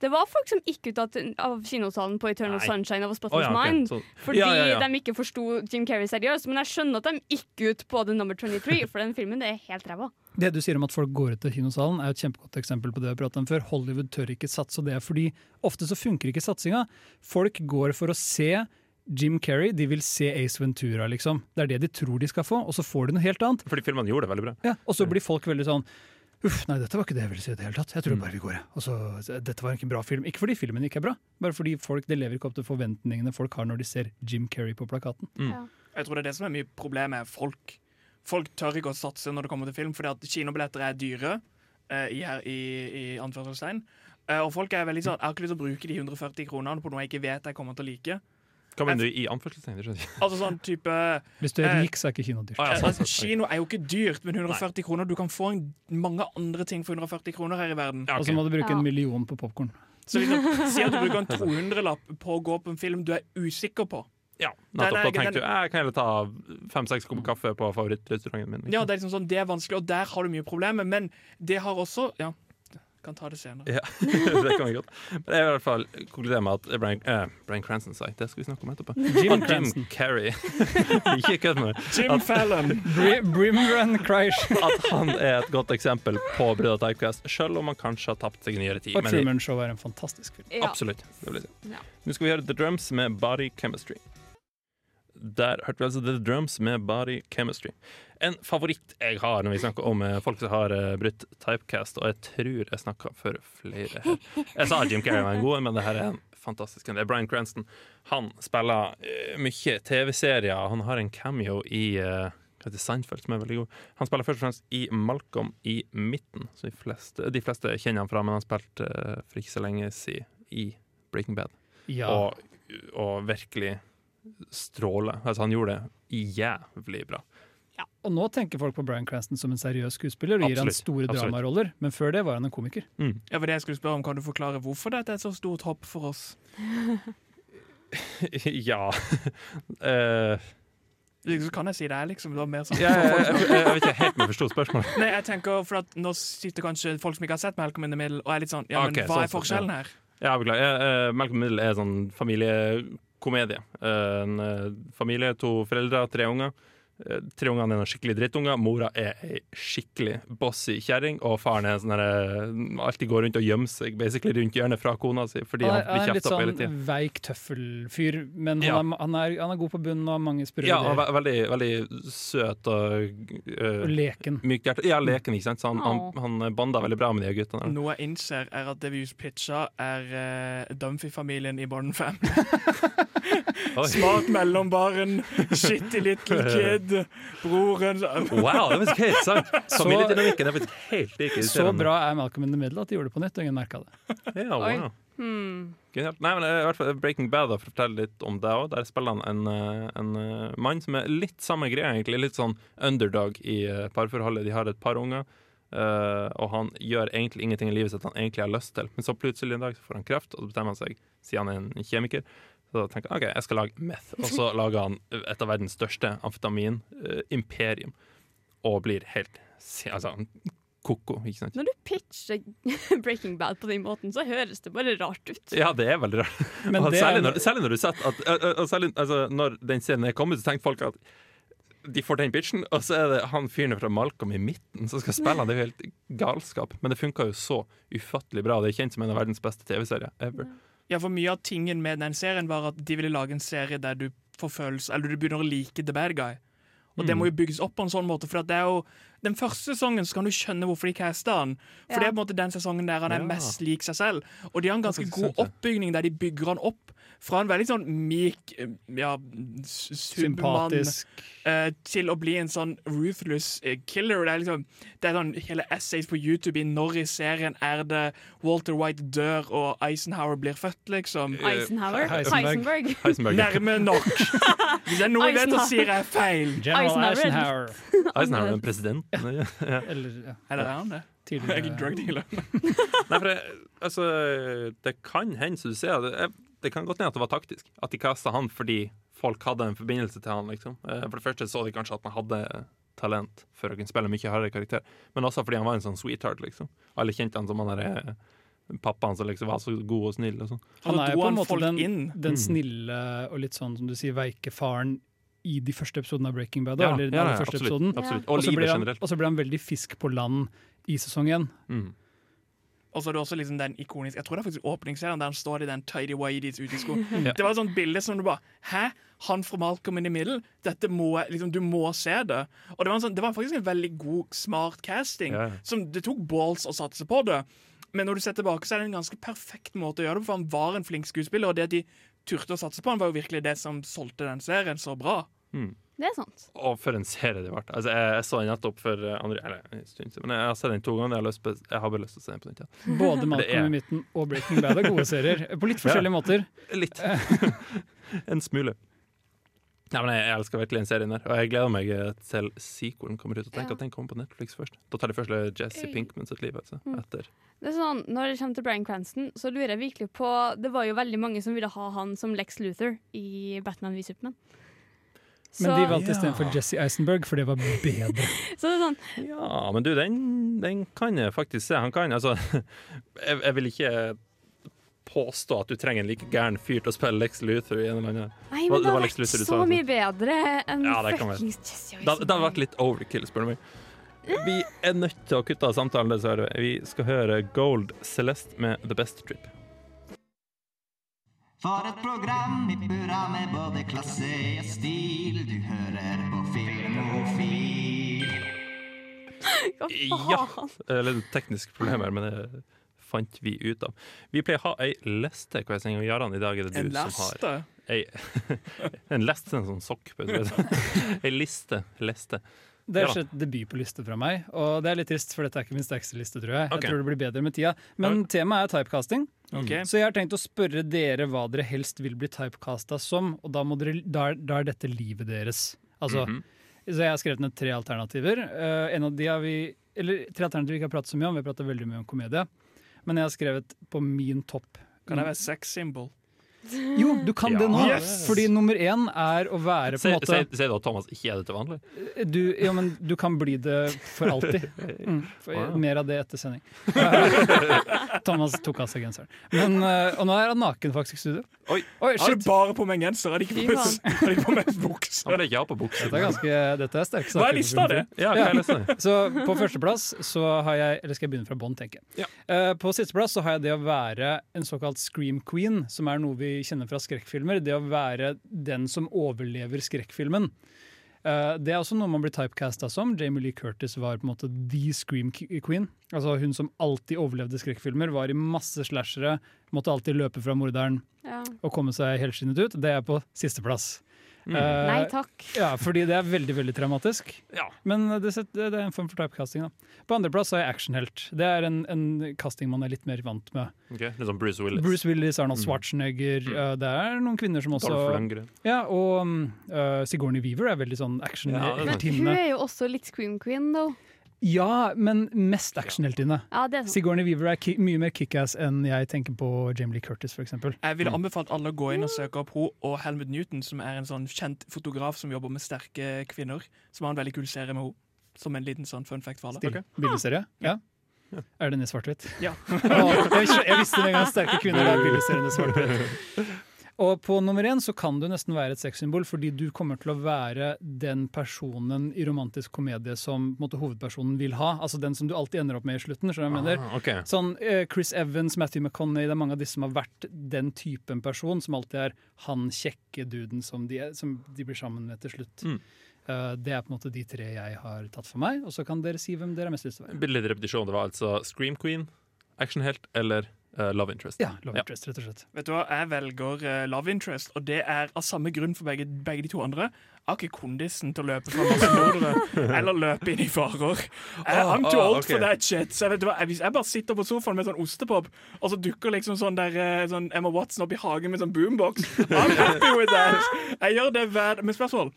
[SPEAKER 3] Det var folk som gikk ut av, kinosalen på Eternal
[SPEAKER 1] Nei.
[SPEAKER 3] Sunshine of a Spotless oh,
[SPEAKER 1] ja, okay.
[SPEAKER 3] Mind fordi
[SPEAKER 1] Ja, ja, ja.
[SPEAKER 3] de ikke forsto Jim Carrey seriøst. Men jeg skjønner at de gikk ut på The Number 23, for den filmen det er helt ræva.
[SPEAKER 4] Det du sier om at folk går ut av kinosalen, er et kjempegodt eksempel på det vi har pratet om før. Hollywood tør ikke satse, og det er fordi ofte så funker ikke satsinga. Folk går for å se Jim Carrey, de vil se Ace Ventura, liksom. Det er det de tror de skal få, og så får de noe helt annet.
[SPEAKER 1] Fordi filmene gjorde det veldig bra.
[SPEAKER 4] Ja, og så blir folk veldig sånn Uff, nei, dette var ikke det jeg ville si i det hele tatt. Jeg
[SPEAKER 1] Mm.
[SPEAKER 4] bare vi går, jeg. Altså, dette var ikke en bra film. Ikke fordi filmen ikke er bra, bare fordi folk det lever ikke opp til forventningene folk har når de ser Jim Carrey på plakaten.
[SPEAKER 2] Jeg tror det er det som er mye problemet. med Folk, folk tør ikke å satse når det kommer til film, fordi at kinobilletter er dyre. uh, i, her, i, i anførselstegn. Uh, og folk er veldig sånn Jeg har ikke lyst til å bruke de 140 kronene på noe jeg ikke vet jeg kommer til å like.
[SPEAKER 1] Hva mener du i anførselstegn?
[SPEAKER 2] Altså sånn type
[SPEAKER 4] Hvis du er
[SPEAKER 2] eh,
[SPEAKER 4] rik, så er ikke kino dyrt.
[SPEAKER 1] Ah, ja,
[SPEAKER 2] Eh, altså, kino er jo ikke dyrt, men 140 kroner Du kan få en, mange andre ting for 140 kroner her i verden.
[SPEAKER 4] Og så må du bruke en million på popkorn.
[SPEAKER 2] Så liksom, Si at du bruker en 200-lapp på å gå på en film du er usikker på.
[SPEAKER 1] Ja, nettopp. Da tenkte du jeg kan heller ta fem-seks kopper kaffe på favorittrestauranten min. liksom.
[SPEAKER 2] Ja, det er liksom sånn, det er vanskelig, og der har du mye problemer, men det har også Ja, kan ta det senere.
[SPEAKER 1] Ja, det kan vi godt. Men jeg vil i hvert fall konkludere med at Brian, eh, Brian Cranston sa. Det skal vi snakke om etterpå.
[SPEAKER 4] Jim
[SPEAKER 1] Og
[SPEAKER 4] Jim
[SPEAKER 1] Carrey. ikke kødd med.
[SPEAKER 2] Jim
[SPEAKER 1] At-
[SPEAKER 2] Fallon.
[SPEAKER 4] Brimgren Brimran Crysh.
[SPEAKER 1] At han er et godt eksempel på brudd og typecast, selv om han kanskje har tapt seg i nyere tid.
[SPEAKER 4] Og Truman Show er en fantastisk film.
[SPEAKER 3] Ja.
[SPEAKER 1] Absolutt. Det vil si.
[SPEAKER 3] Ja.
[SPEAKER 1] Nå skal vi høre The Drums med Body Chemistry. Der hørte vi altså The Drums med Body Chemistry. En favoritt jeg har når vi snakker om eh, folk som har eh, brutt typecast, og jeg tror jeg snakka for flere her. Jeg sa Jim Carrey var en god en, men det her er en fantastisk en. Det er Brian Cranston. Han spiller eh, mye TV-serier. Han har en cameo i heter Seinfeld, som er veldig god. Han spiller først og fremst i Malcolm i midten, så de fleste, de fleste kjenner han fra, men han spilte for ikke så lenge siden i Breaking Bad.
[SPEAKER 4] Ja.
[SPEAKER 1] Og, og virkelig stråle. Altså, han gjorde det jævlig bra.
[SPEAKER 4] Ja, Og nå tenker folk på Brian Cranston som en seriøs skuespiller og gir han store
[SPEAKER 1] Absolutt.
[SPEAKER 4] dramaroller, men før det var han en komiker.
[SPEAKER 2] Ja, for det jeg skulle spørre om, Kan du forklare hvorfor dette er et så stort hopp for oss?
[SPEAKER 1] ja uh...
[SPEAKER 2] Så kan jeg si det er liksom det var mer sånn
[SPEAKER 1] jeg, jeg, jeg, jeg vet ikke helt om jeg forsto spørsmålet.
[SPEAKER 2] Nei, jeg tenker for at Nå sitter kanskje folk som ikke har sett Malcolm in the Middle, og er litt sånn Ja, men
[SPEAKER 1] okay,
[SPEAKER 2] hva
[SPEAKER 1] så,
[SPEAKER 2] er forskjellen
[SPEAKER 1] ja.
[SPEAKER 2] her?
[SPEAKER 1] Ja, beklager. Uh, Malcolm Middle er sånn familiekomedie. Eh, en eh, familie, to foreldre, tre unger. Eh, tre ungene er noen skikkelig drittunger. Mora er ei skikkelig bossy kjerring. Og faren er sånn der, eh, alltid går rundt og gjemmer seg basically rundt hjørnet fra kona si. Fordi
[SPEAKER 4] han
[SPEAKER 1] blir kjefta på hele tida.
[SPEAKER 4] Litt sånn veik tøffelfyr, men
[SPEAKER 1] ja.
[SPEAKER 4] han, er, han, er, han, er, god på bunnen og har mange sprø
[SPEAKER 1] ja,
[SPEAKER 4] ideer.
[SPEAKER 1] Ja, veldig, veldig søt og, uh,
[SPEAKER 4] leken.
[SPEAKER 1] Mykt hjerte. Ja, leken, ikke sant. Så han, oh.
[SPEAKER 2] han,
[SPEAKER 1] han banda veldig bra med de guttene.
[SPEAKER 2] Noe jeg innser, er at det vi pitcha, er uh, Dumphy-familien i Barn
[SPEAKER 1] 5.
[SPEAKER 2] Smart mellombaren, shitty little kid, broren
[SPEAKER 1] Wow, det er faktisk helt sant!
[SPEAKER 4] Så-
[SPEAKER 1] Familiedynamikken er faktisk helt like.
[SPEAKER 4] Så bra er Malcolm in the Middle at de gjorde det på nytt, og ingen merka det.
[SPEAKER 1] Ja, wow.
[SPEAKER 3] Hmm.
[SPEAKER 1] Nei, men eh, i hvert fall Breaking Bad, da, for å fortelle litt om det òg. Der spiller han en, eh, en eh, mann som er litt samme greia, egentlig. Litt sånn underdog i parforholdet. De har et par unger, eh, og han gjør egentlig ingenting i livet sitt han egentlig har lyst til. Men så plutselig en dag så får han kreft, og så bestemmer han seg, siden han er en kjemiker, så tenker han OK, jeg skal lage meth. Og så lager han et av verdens største amfetamin-imperium, og blir helt altså, ko-ko, ikke sant?
[SPEAKER 3] Når du pitcher Breaking Bad på den måten, så høres det bare rart ut.
[SPEAKER 1] Ja, det er veldig rart.
[SPEAKER 4] Men det
[SPEAKER 1] særlig, når, særlig når du setter at, ø- og særlig, altså, Når den scenen er kommet, så tenker folk at de får den pitchen, og så er det han fyren fra Malcolm i midten som skal spille han. Det er jo helt galskap. Men det funka jo så ufattelig bra. Det er kjent som en av verdens beste TV-serier ever.
[SPEAKER 2] Ja, for mye av tingen med den serien var at de ville lage en serie der du får følelse Eller du begynner å like the bad guy. Og det
[SPEAKER 1] Mm.
[SPEAKER 2] må jo bygges opp på en sånn måte, for at det er jo den første sesongen så kan du skjønne hvorfor de casta han. For
[SPEAKER 3] Ja.
[SPEAKER 2] det er på en måte den sesongen der han er
[SPEAKER 1] Ja.
[SPEAKER 2] mest lik seg selv. Og de har en ganske god oppbygning der de bygger han opp fra en veldig sånn myk, eh, ja, Supermann
[SPEAKER 4] Sympatisk.
[SPEAKER 2] eh, til å bli en sånn ruthless eh, killer. Det er liksom Det er sånn hele essays på YouTube i når i serien er det Walter White dør og Eisenhower blir født, liksom.
[SPEAKER 3] Eisenhower?
[SPEAKER 4] Heisenberg.
[SPEAKER 3] Heisenberg?
[SPEAKER 2] Nærme nok. Hvis det er noe jeg vet, så sier jeg feil.
[SPEAKER 4] General
[SPEAKER 3] Eisenhower.
[SPEAKER 4] Eisenhower.
[SPEAKER 1] Er presidenten. Ja. Ja.
[SPEAKER 4] Eller ja,
[SPEAKER 2] Eller er han det? Jeg er
[SPEAKER 4] tidligere
[SPEAKER 2] drug dealer.
[SPEAKER 1] Nei, for det, altså, det kan hende, som du ser, det, det kan godt hende at det var taktisk. At de kasta han fordi folk hadde en forbindelse til han. liksom. Eh, For det første så de kanskje at han hadde talent for å kunne spille mye hardere karakter, men også fordi han var en sånn sweetheart. liksom. Alle kjente han som han derre eh, pappaen som liksom var så god og snill. og sånn.
[SPEAKER 4] Han er jo på en måte den, den
[SPEAKER 1] Mm.
[SPEAKER 4] snille og litt sånn som du sier veike faren i de første episodene av Breaking Bad.
[SPEAKER 1] Ja,
[SPEAKER 4] eller den
[SPEAKER 1] ja, ja,
[SPEAKER 4] første
[SPEAKER 1] absolutt,
[SPEAKER 4] episoden.
[SPEAKER 1] absolutt.
[SPEAKER 4] Og
[SPEAKER 1] Og
[SPEAKER 4] så
[SPEAKER 1] livet
[SPEAKER 4] han-
[SPEAKER 1] generelt.
[SPEAKER 4] og så blir han veldig fisk på land i sesong én.
[SPEAKER 1] Mm.
[SPEAKER 2] Og så er det også liksom den ikoniske Jeg tror det er faktisk åpningsserien der han står i den tidy whities ute i sko.
[SPEAKER 4] Ja.
[SPEAKER 2] Det var et sånt bilde som du bare Hæ? Han fra Malcolm in the Middle? Dette må liksom, Du må se det. Og det var, en sånn, det var faktisk en veldig god, smart casting.
[SPEAKER 1] Ja.
[SPEAKER 2] Som Det tok balls å satse på det. Men når du ser tilbake, så er det en ganske perfekt måte å gjøre det på, for han var en flink skuespiller, og det at de turte å satse på han, var jo virkelig det som solgte den serien så bra.
[SPEAKER 1] Mm.
[SPEAKER 3] Det er sant.
[SPEAKER 1] Og for en serie det ble. Altså, jeg, jeg så den nettopp for eh, andre Eller en stund siden, men jeg har sett den to ganger. Jeg har, lyst på, jeg har bare lyst til å se den på nytt. Ja.
[SPEAKER 4] Både Malcolm i midten og Breaking Bad er gode serier. På litt forskjellige måter.
[SPEAKER 1] Litt. en smule. Nei, men jeg, jeg elsker virkelig den serien der, og jeg gleder meg til sequelen kommer ut. Og tenk
[SPEAKER 3] Ja.
[SPEAKER 1] at den kommer på Netflix først. Da tar de først Jesse Pinkman sitt liv. Altså,
[SPEAKER 3] Mm.
[SPEAKER 1] etter.
[SPEAKER 3] Det er sånn, Når det kommer til Brian Cranston, så lurer jeg virkelig på Det var jo veldig mange som ville ha han som Lex Luthor i Batman v Superman.
[SPEAKER 4] Men de valgte istedenfor Jesse Eisenberg, for det var bedre.
[SPEAKER 3] så det er sånn
[SPEAKER 1] Ja, men du, den, den kan jeg faktisk se. Han kan altså jeg, jeg vil ikke påstå at du trenger en like gæren fyr til å spille Lex Luthor i en eller annen
[SPEAKER 3] Nei, men det
[SPEAKER 1] var
[SPEAKER 3] har vært så mye bedre enn
[SPEAKER 1] Ja, det
[SPEAKER 3] fuckings Jesse
[SPEAKER 1] Eisenberg. det hadde vært litt overkill, spør du meg. Vi er nødt til å kutte av samtalen, dessverre. Vi skal høre Gold Celeste med The Best Trip.
[SPEAKER 12] For et program i burra med både klasse og stil. Du hører på Filmofil.
[SPEAKER 3] Hva
[SPEAKER 1] Ja.
[SPEAKER 3] litt
[SPEAKER 1] teknisk problem problemer, men det fant vi ut av. Vi pleier å ha ei liste hver sending, og Jaran, i dag er det du som
[SPEAKER 2] leste?
[SPEAKER 1] har ei, En leste, en sånn sokk. vis. Ei liste. Leste.
[SPEAKER 4] Det er
[SPEAKER 1] ikke
[SPEAKER 4] et debut på liste fra meg, og det er litt trist, for dette er ikke min sterkeste liste, tror jeg.
[SPEAKER 1] Okay.
[SPEAKER 4] Jeg tror det blir bedre med tida. Men temaet er typecasting,
[SPEAKER 2] okay.
[SPEAKER 4] så jeg har tenkt å spørre dere hva dere helst vil bli typecasta som, og da, må dere, da, er, da er dette livet deres. Altså,
[SPEAKER 1] Mhm.
[SPEAKER 4] Så jeg har skrevet ned tre alternativer. Uh, en av de har vi, eller Tre alternativer vi ikke har pratet så mye om, vi har pratet veldig mye om komedie. Men jeg har skrevet på min topp
[SPEAKER 2] Kan det være sex symbol?
[SPEAKER 4] Jo, du kan det nå!
[SPEAKER 2] Yes!
[SPEAKER 4] Fordi nummer én er å være på en måte
[SPEAKER 1] si- si da at Thomas ikke er det til vanlig.
[SPEAKER 4] du, ja, men du kan bli det for alltid. Mm, for,
[SPEAKER 1] Wow.
[SPEAKER 4] Mer av det etter sending. Thomas tok av seg genseren. Men, eh, og nå er han naken faktisk i studio.
[SPEAKER 1] Oi,
[SPEAKER 4] Oi, shit!
[SPEAKER 2] bare på meg genser, hadde ikke på meg- hadde på meg bukse.
[SPEAKER 1] Ikke ha på bukse.
[SPEAKER 4] Dette er, ganske, dette er sterke saker.
[SPEAKER 2] Hva er lista, det?
[SPEAKER 1] Ja, hva er lista?
[SPEAKER 4] Så på førsteplass så har jeg Eller skal jeg begynne fra bånn, tenker jeg.
[SPEAKER 1] Ja.
[SPEAKER 4] Uh, på sisteplass så har jeg det å være en såkalt scream queen, som er noe vi kjenner fra skrekkfilmer. Det å være den som overlever skrekkfilmen. Eh, det er også noe man blir typecasta som. Jamie Lee Curtis var på en måte the scream queen. Altså Hun som alltid overlevde skrekkfilmer, var i masse slashere, måtte alltid løpe fra morderen
[SPEAKER 3] Ja.
[SPEAKER 4] og komme seg helskinnet ut. Det er på sisteplass.
[SPEAKER 1] Mm.
[SPEAKER 4] Uh,
[SPEAKER 3] Nei takk.
[SPEAKER 4] Ja, fordi det er veldig veldig traumatisk. Men det, det er en form for typecasting. da. På andreplass er jeg actionhelt. Det er en, en casting man er litt mer vant med.
[SPEAKER 1] Ok, Litt sånn Bruce Willis.
[SPEAKER 4] Bruce Willis, Arnold
[SPEAKER 1] Mm.
[SPEAKER 4] Schwarzenegger. eh, det er noen kvinner som også Ja, og um, eh, Sigourney Weaver er veldig sånn
[SPEAKER 1] Ja, det er
[SPEAKER 3] Men hun er jo også litt scream queen, though.
[SPEAKER 4] Ja, men mest actionheltinne.
[SPEAKER 3] Ja, det er.
[SPEAKER 4] Sigourney Weaver er ki mye mer kickass enn jeg tenker på Jamie Lee Curtis, for eksempel.
[SPEAKER 2] Jeg ville anbefalt alle å gå inn og søke opp hun og Helmut Newton, som er en sånn kjent fotograf som jobber med sterke kvinner. Som har en veldig kul serie med henne. Som en liten sånn fun fact for alle.
[SPEAKER 4] Okay. Bildeserie? Ja. Er den i svart-hvitt?
[SPEAKER 2] Ja.
[SPEAKER 4] Jeg, visste en gang sterke kvinner er billigserien i svart-hvitt. Og på nummer én så kan du nesten være et sexsymbol, fordi du kommer til å være den personen i romantisk komedie som måte, hovedpersonen vil ha. Altså den som du alltid ender opp med i slutten.
[SPEAKER 1] Ah, okay.
[SPEAKER 4] Sånn eh, Chris Evans, Matthew McConney, det er mange av disse som har vært den typen person som alltid er han kjekke duden som de, er, som de blir sammen med til slutt.
[SPEAKER 1] Mm.
[SPEAKER 4] Uh, det er på en måte de tre jeg har tatt for meg, og så kan dere si hvem dere har mest lyst til å være.
[SPEAKER 1] Litt repetisjon. Det var altså Scream Queen, actionhelt eller eh, Love Interest.
[SPEAKER 4] Ja, Love Interest, rett og slett.
[SPEAKER 2] Vet du hva, Jeg velger uh, Love Interest, og det er av samme grunn for begge, begge de to andre. Jeg har ikke kondisen til å løpe fra massemordere eller løpe inn i farer. Jeg, I'm too old for that shit. Så jeg vet du hva, jeg- Hvis jeg bare sitter på sofaen med sånn ostepop, og så dukker liksom sånn der eh, sånn Emma Watson opp i hagen med sånn boombox I'm happy with that. Jeg gjør det hver Men spørsmål.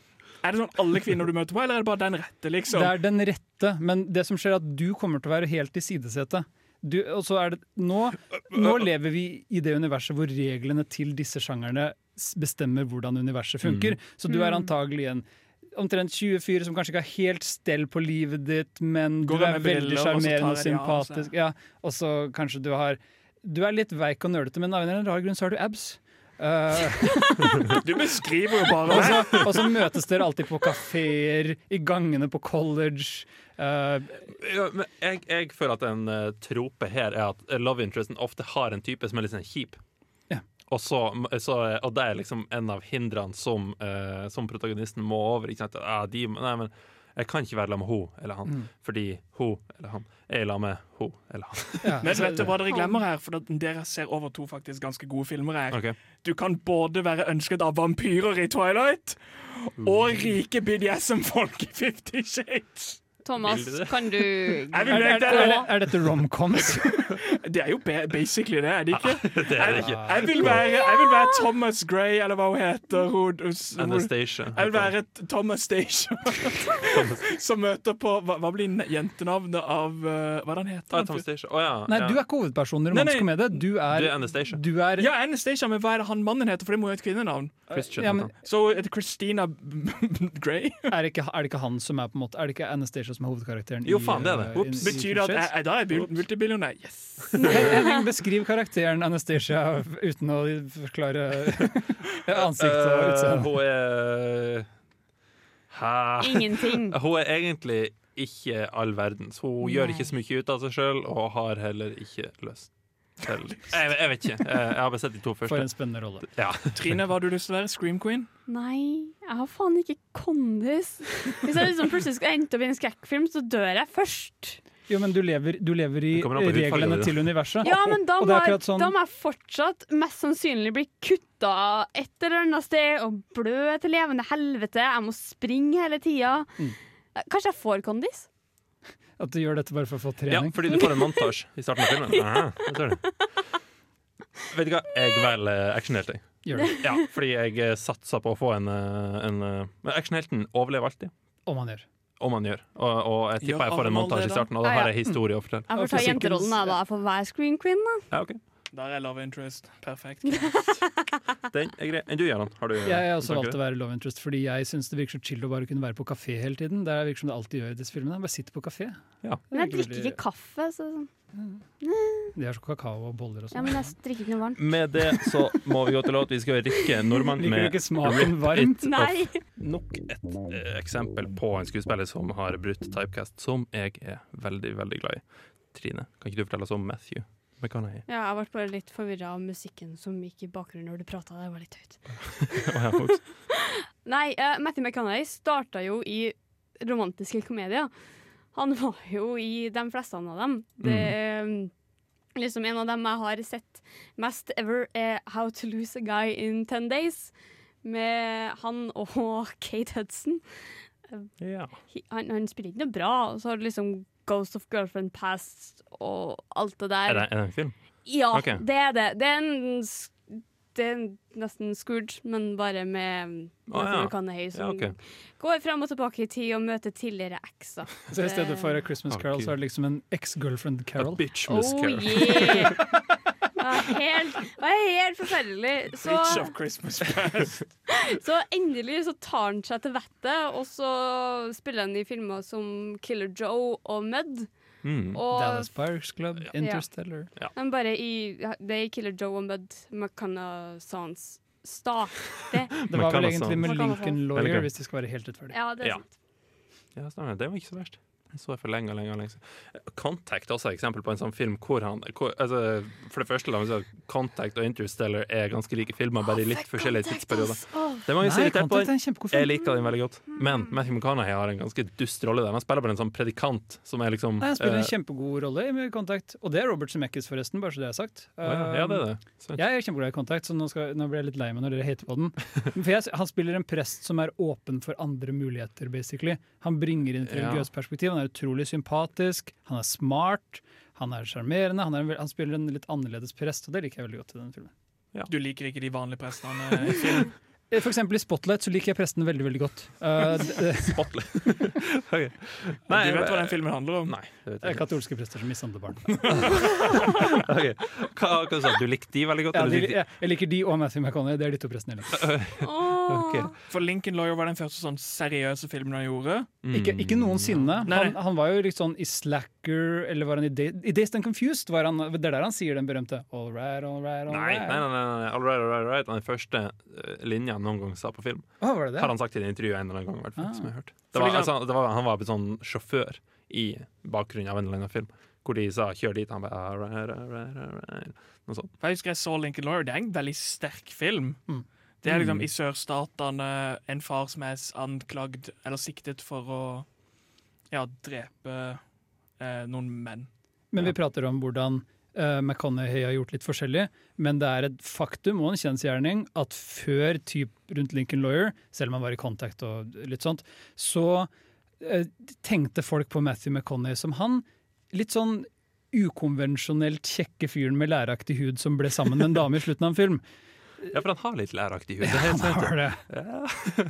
[SPEAKER 2] Er det sånn alle kvinner du møter på, eller er det bare den rette, liksom?
[SPEAKER 4] Det er den rette, men det som skjer er at du kommer til å være helt i sidesetet. Du, og så er det, nå, nå lever vi i det universet hvor reglene til disse sjangerne bestemmer hvordan universet funker.
[SPEAKER 1] Mm.
[SPEAKER 4] Så du er
[SPEAKER 1] Mm.
[SPEAKER 4] antagelig en omtrent 24 som kanskje ikke har helt stell på livet ditt, men
[SPEAKER 2] Går
[SPEAKER 4] du er veldig sjarmerende og sympatisk. Ja, og så kanskje du har Du er litt veik og nølete, men av en eller annen rar grunn så har du abs. Eh,
[SPEAKER 2] Du beskriver jo bare
[SPEAKER 4] og, så, og så møtes dere alltid på kafeer, i gangene på college. Uh,
[SPEAKER 1] Ja, jeg, jeg føler at en uh, trope her er at love interesten ofte har en type som er litt sånn kjip. Og, så, så, og det er liksom en av hindrene som, uh, som protagonisten må over. Ah, de, nei, men jeg kan ikke være sammen med hun eller han,
[SPEAKER 4] Mm.
[SPEAKER 1] fordi hun eller han er sammen med hun eller han.
[SPEAKER 4] Ja,
[SPEAKER 2] Men vet du hva dere glemmer her? For dere ser over to faktisk ganske gode filmer her.
[SPEAKER 1] Okay.
[SPEAKER 2] Du kan både være ønsket av vampyrer i Twilight og rike BDSM-folk i Fifty Shades.
[SPEAKER 3] Thomas,
[SPEAKER 1] Vil du
[SPEAKER 3] kan du
[SPEAKER 2] Jeg
[SPEAKER 4] er,
[SPEAKER 2] vil
[SPEAKER 4] er, er,
[SPEAKER 2] det.
[SPEAKER 4] er dette romcoms?
[SPEAKER 2] Det er jo basically det, er det ikke?
[SPEAKER 1] Det er det ikke.
[SPEAKER 2] Jeg vil være, jeg vil være Thomas Gray, eller hva hun heter. Hun, hun,
[SPEAKER 1] Anastasia.
[SPEAKER 2] Jeg vil være Thomas Station som møter på Hva, hva blir jentenavnet av uh, Hva er det han heter?
[SPEAKER 1] Ah, Thomas Station. Å ja.
[SPEAKER 4] Nei,
[SPEAKER 1] ja.
[SPEAKER 4] du er ikke hovedpersonen i romantisk komedie. Du er,
[SPEAKER 1] Du er Anastasia.
[SPEAKER 4] Du er
[SPEAKER 2] Ja, Anastasia, men hva er det han mannen heter? For det må jo et kvinnenavn.
[SPEAKER 1] Christian.
[SPEAKER 4] ja, men,
[SPEAKER 2] Så heter Christina Gray?
[SPEAKER 4] er, det ikke, er det ikke han som er på en måte Er det ikke Anastasia som er hovedkarakteren?
[SPEAKER 1] Jo, faen, det er det. Ups.
[SPEAKER 4] I- i
[SPEAKER 2] Betyr det at jeg, da er jeg bil- multibillionær? Yes!
[SPEAKER 4] Beskriv karakteren Anastasia uten å forklare ansiktet og
[SPEAKER 1] utseendet.
[SPEAKER 4] Uh,
[SPEAKER 1] hun er Hæ?
[SPEAKER 3] Ingenting.
[SPEAKER 1] Hun er egentlig ikke all verdens. Hun gjør ikke så mye ut av seg sjøl, og har heller ikke lyst til Jeg, jeg vet ikke. Jeg, har bare sett de to
[SPEAKER 4] For en spennende rolle.
[SPEAKER 1] Ja.
[SPEAKER 2] Trine, hva har du lyst til å være? Scream Queen?
[SPEAKER 3] Nei, jeg har faen ikke kondis. Hvis jeg liksom plutselig skal endte opp i en skrekkfilm, så dør jeg først.
[SPEAKER 4] Jo, men du lever, du lever i reglene til universet.
[SPEAKER 3] Ja, men da må, jeg,
[SPEAKER 4] sånn-
[SPEAKER 3] da må jeg fortsatt mest sannsynlig bli kutta et eller annet sted og blø til levende helvete. Jeg må springe hele tida.
[SPEAKER 4] Mm.
[SPEAKER 3] Kanskje jeg får kondis?
[SPEAKER 4] At du gjør dette bare for å få trening?
[SPEAKER 1] ja, fordi du får en montasje i starten av filmen. Aha. Vet du hva, jeg velger
[SPEAKER 4] det.
[SPEAKER 1] Ja, fordi jeg eh, satser på å få en, eh, en eh, actionhelten overlever alltid.
[SPEAKER 4] Om man gjør.
[SPEAKER 1] Om han gjør. Og, og jeg tipper jeg får en montasje i starten, og da
[SPEAKER 3] ja.
[SPEAKER 1] har jeg historie å fortelle.
[SPEAKER 3] Jeg får ta jenterollen, da. Jeg får være screen queen, da.
[SPEAKER 1] Ja, ok.
[SPEAKER 2] Der er love interest. Perfekt.
[SPEAKER 1] Den er grei. Enn du, Gjerland? Har du
[SPEAKER 4] Jeg har også valgt å være love interest, fordi jeg syns det virker så chill å bare kunne være på kafé hele tiden. Det virker som det alltid gjør i disse filmene. Bare sitte på kafé.
[SPEAKER 1] Ja.
[SPEAKER 3] Men jeg drikker ikke kaffe, så
[SPEAKER 4] De har så kakao og boller og
[SPEAKER 3] ja,
[SPEAKER 4] sånn.
[SPEAKER 3] men jeg drikker ikke noe varmt.
[SPEAKER 1] Med det så må vi gå til låt. Vi skal rikke nordmann
[SPEAKER 4] Liker du ikke smaken varmt?
[SPEAKER 3] Nei.
[SPEAKER 1] Nok et eh, eksempel på en skuespiller som har brutt typecast, som jeg er veldig, veldig glad i. Trine, kan ikke du fortelle oss om Matthew McConaughey?
[SPEAKER 3] Ja, jeg ble bare litt forvirra av musikken som gikk i bakgrunnen når du prata. Det var litt høyt. Nei, uh, Matthew McConaughey starta jo i romantiske komedier. Han var jo i de fleste av dem. Det, mm. liksom En av dem jeg har sett mest ever, er How to lose a guy in ten days. med han og Kate Hudson.
[SPEAKER 1] Ja.
[SPEAKER 3] Han, han spiller ikke noe bra. Og så har du liksom Ghost of Girlfriend Past og alt det der.
[SPEAKER 1] Er det, er det en film?
[SPEAKER 3] Ja,
[SPEAKER 1] okay.
[SPEAKER 3] det er det. Det er, en, det er nesten Scrooge, men bare med
[SPEAKER 1] ja.
[SPEAKER 3] Matthew McConaughey som
[SPEAKER 1] Ja, okay.
[SPEAKER 3] går fram og tilbake i tid og møter tidligere ekser.
[SPEAKER 4] Så i stedet for A Christmas Carol,
[SPEAKER 1] okay.
[SPEAKER 4] så er det liksom en ex-girlfriend Carol.
[SPEAKER 1] A Bitch
[SPEAKER 3] Oh yeah! Ja, helt, det var helt forferdelig. Så,
[SPEAKER 2] of Christmas Past.
[SPEAKER 3] så endelig så tar han seg til vettet, og så spiller han i filmer som Killer Joe og Mud.
[SPEAKER 1] Mm.
[SPEAKER 3] Og
[SPEAKER 4] Dallas Buyers Club, Interstellar.
[SPEAKER 3] Men bare i, det er i Killer Joe og Mud McCanna Sans starter.
[SPEAKER 4] Det var vel egentlig med Lincoln Lawyer, hvis det skal være helt rettferdig.
[SPEAKER 3] Ja, det er
[SPEAKER 1] Ja.
[SPEAKER 3] sant.
[SPEAKER 1] Ja. Det var ikke så verst. Så jeg for lenge lenge. lenge. Contact er også et eksempel på en sånn film hvor han hvor, altså, For det første, la meg si at Contact og Interstellar er ganske like filmer, bare i litt forskjellige tidsperioder. Det er mange som
[SPEAKER 4] Nei,
[SPEAKER 1] er på
[SPEAKER 4] er
[SPEAKER 1] den. Jeg liker den veldig godt. Men Matthew McConaughey har en ganske dust rolle der. Han spiller bare en sånn predikant som er liksom
[SPEAKER 4] Nei, han spiller en
[SPEAKER 1] eh,
[SPEAKER 4] kjempegod rolle i Contact, og det er Robert Zemeckis, forresten, bare så det er sagt.
[SPEAKER 1] Ja, det er det. Sant.
[SPEAKER 4] Jeg er kjempeglad i Contact, så nå, skal, nå blir jeg litt lei meg når dere hater på den. For jeg, han spiller en prest som er åpen for andre muligheter, basically. Han bringer inn et
[SPEAKER 1] Ja.
[SPEAKER 4] religiøst perspektiv, han er utrolig sympatisk, han er smart, han er sjarmerende, han, er han spiller en litt annerledes prest, og det liker jeg veldig godt i den filmen.
[SPEAKER 2] Du liker ikke de vanlige prestene i film?
[SPEAKER 4] Eh, For eksempel i Spotlight så liker jeg presten veldig, veldig godt. Uh, Spotlight.
[SPEAKER 1] okay.
[SPEAKER 2] Nei, du vet hva den filmen handler om?
[SPEAKER 1] Nei, det vet
[SPEAKER 4] er
[SPEAKER 1] jeg
[SPEAKER 4] katolske prester som mishandler barn.
[SPEAKER 1] Ok. Hva, hva sa du? Du likte de veldig godt?
[SPEAKER 4] Ja, de, jeg, jeg liker de og Matthew McConaughey, det er de to prestene jeg liker.
[SPEAKER 1] Ok.
[SPEAKER 2] For Lincoln Lawyer var den første sånn seriøse filmen han gjorde.
[SPEAKER 1] Mm.
[SPEAKER 4] Ikke, ikke noensinne. Han, han var jo litt sånn i Slacker, eller var han i, Day, i Dazed and Confused? Var han, det er der han sier den berømte All right, all right, all right.
[SPEAKER 1] nei, nei, nei, nei. All right, all right, all right. Den første uh, linja han noen gang sa på film.
[SPEAKER 4] Oh, var det det?
[SPEAKER 1] Har han sagt i det intervjuet en eller annen gang. hvert fall,
[SPEAKER 4] Ah.
[SPEAKER 1] som jeg har hørt. Det var,
[SPEAKER 2] han-
[SPEAKER 1] altså, det var, han var en sånn sjåfør i bakgrunnen av en eller annen film, hvor de sa 'kjør dit', han bare all right, all right, all right. Noe sånt.
[SPEAKER 2] Jeg husker jeg så Lincoln Lawyer. Det er en veldig sterk film.
[SPEAKER 4] Mm.
[SPEAKER 2] Det er liksom
[SPEAKER 1] Mm.
[SPEAKER 2] i sørstatene en far som er anklagd eller siktet for å ja, drepe eh, noen menn.
[SPEAKER 4] Men vi prater om hvordan uh, McConaughey har gjort litt forskjellig, men det er et faktum og en kjensgjerning at før typ rundt Lincoln Lawyer, selv om han var i kontakt og litt sånt, så eh, tenkte folk på Matthew McConaughey som han litt sånn ukonvensjonelt kjekke fyren med læraktig hud som ble sammen med en dame i slutten av en film.
[SPEAKER 1] Ja, for han har litt læraktig hud. Er
[SPEAKER 4] Han har det.
[SPEAKER 1] Ja.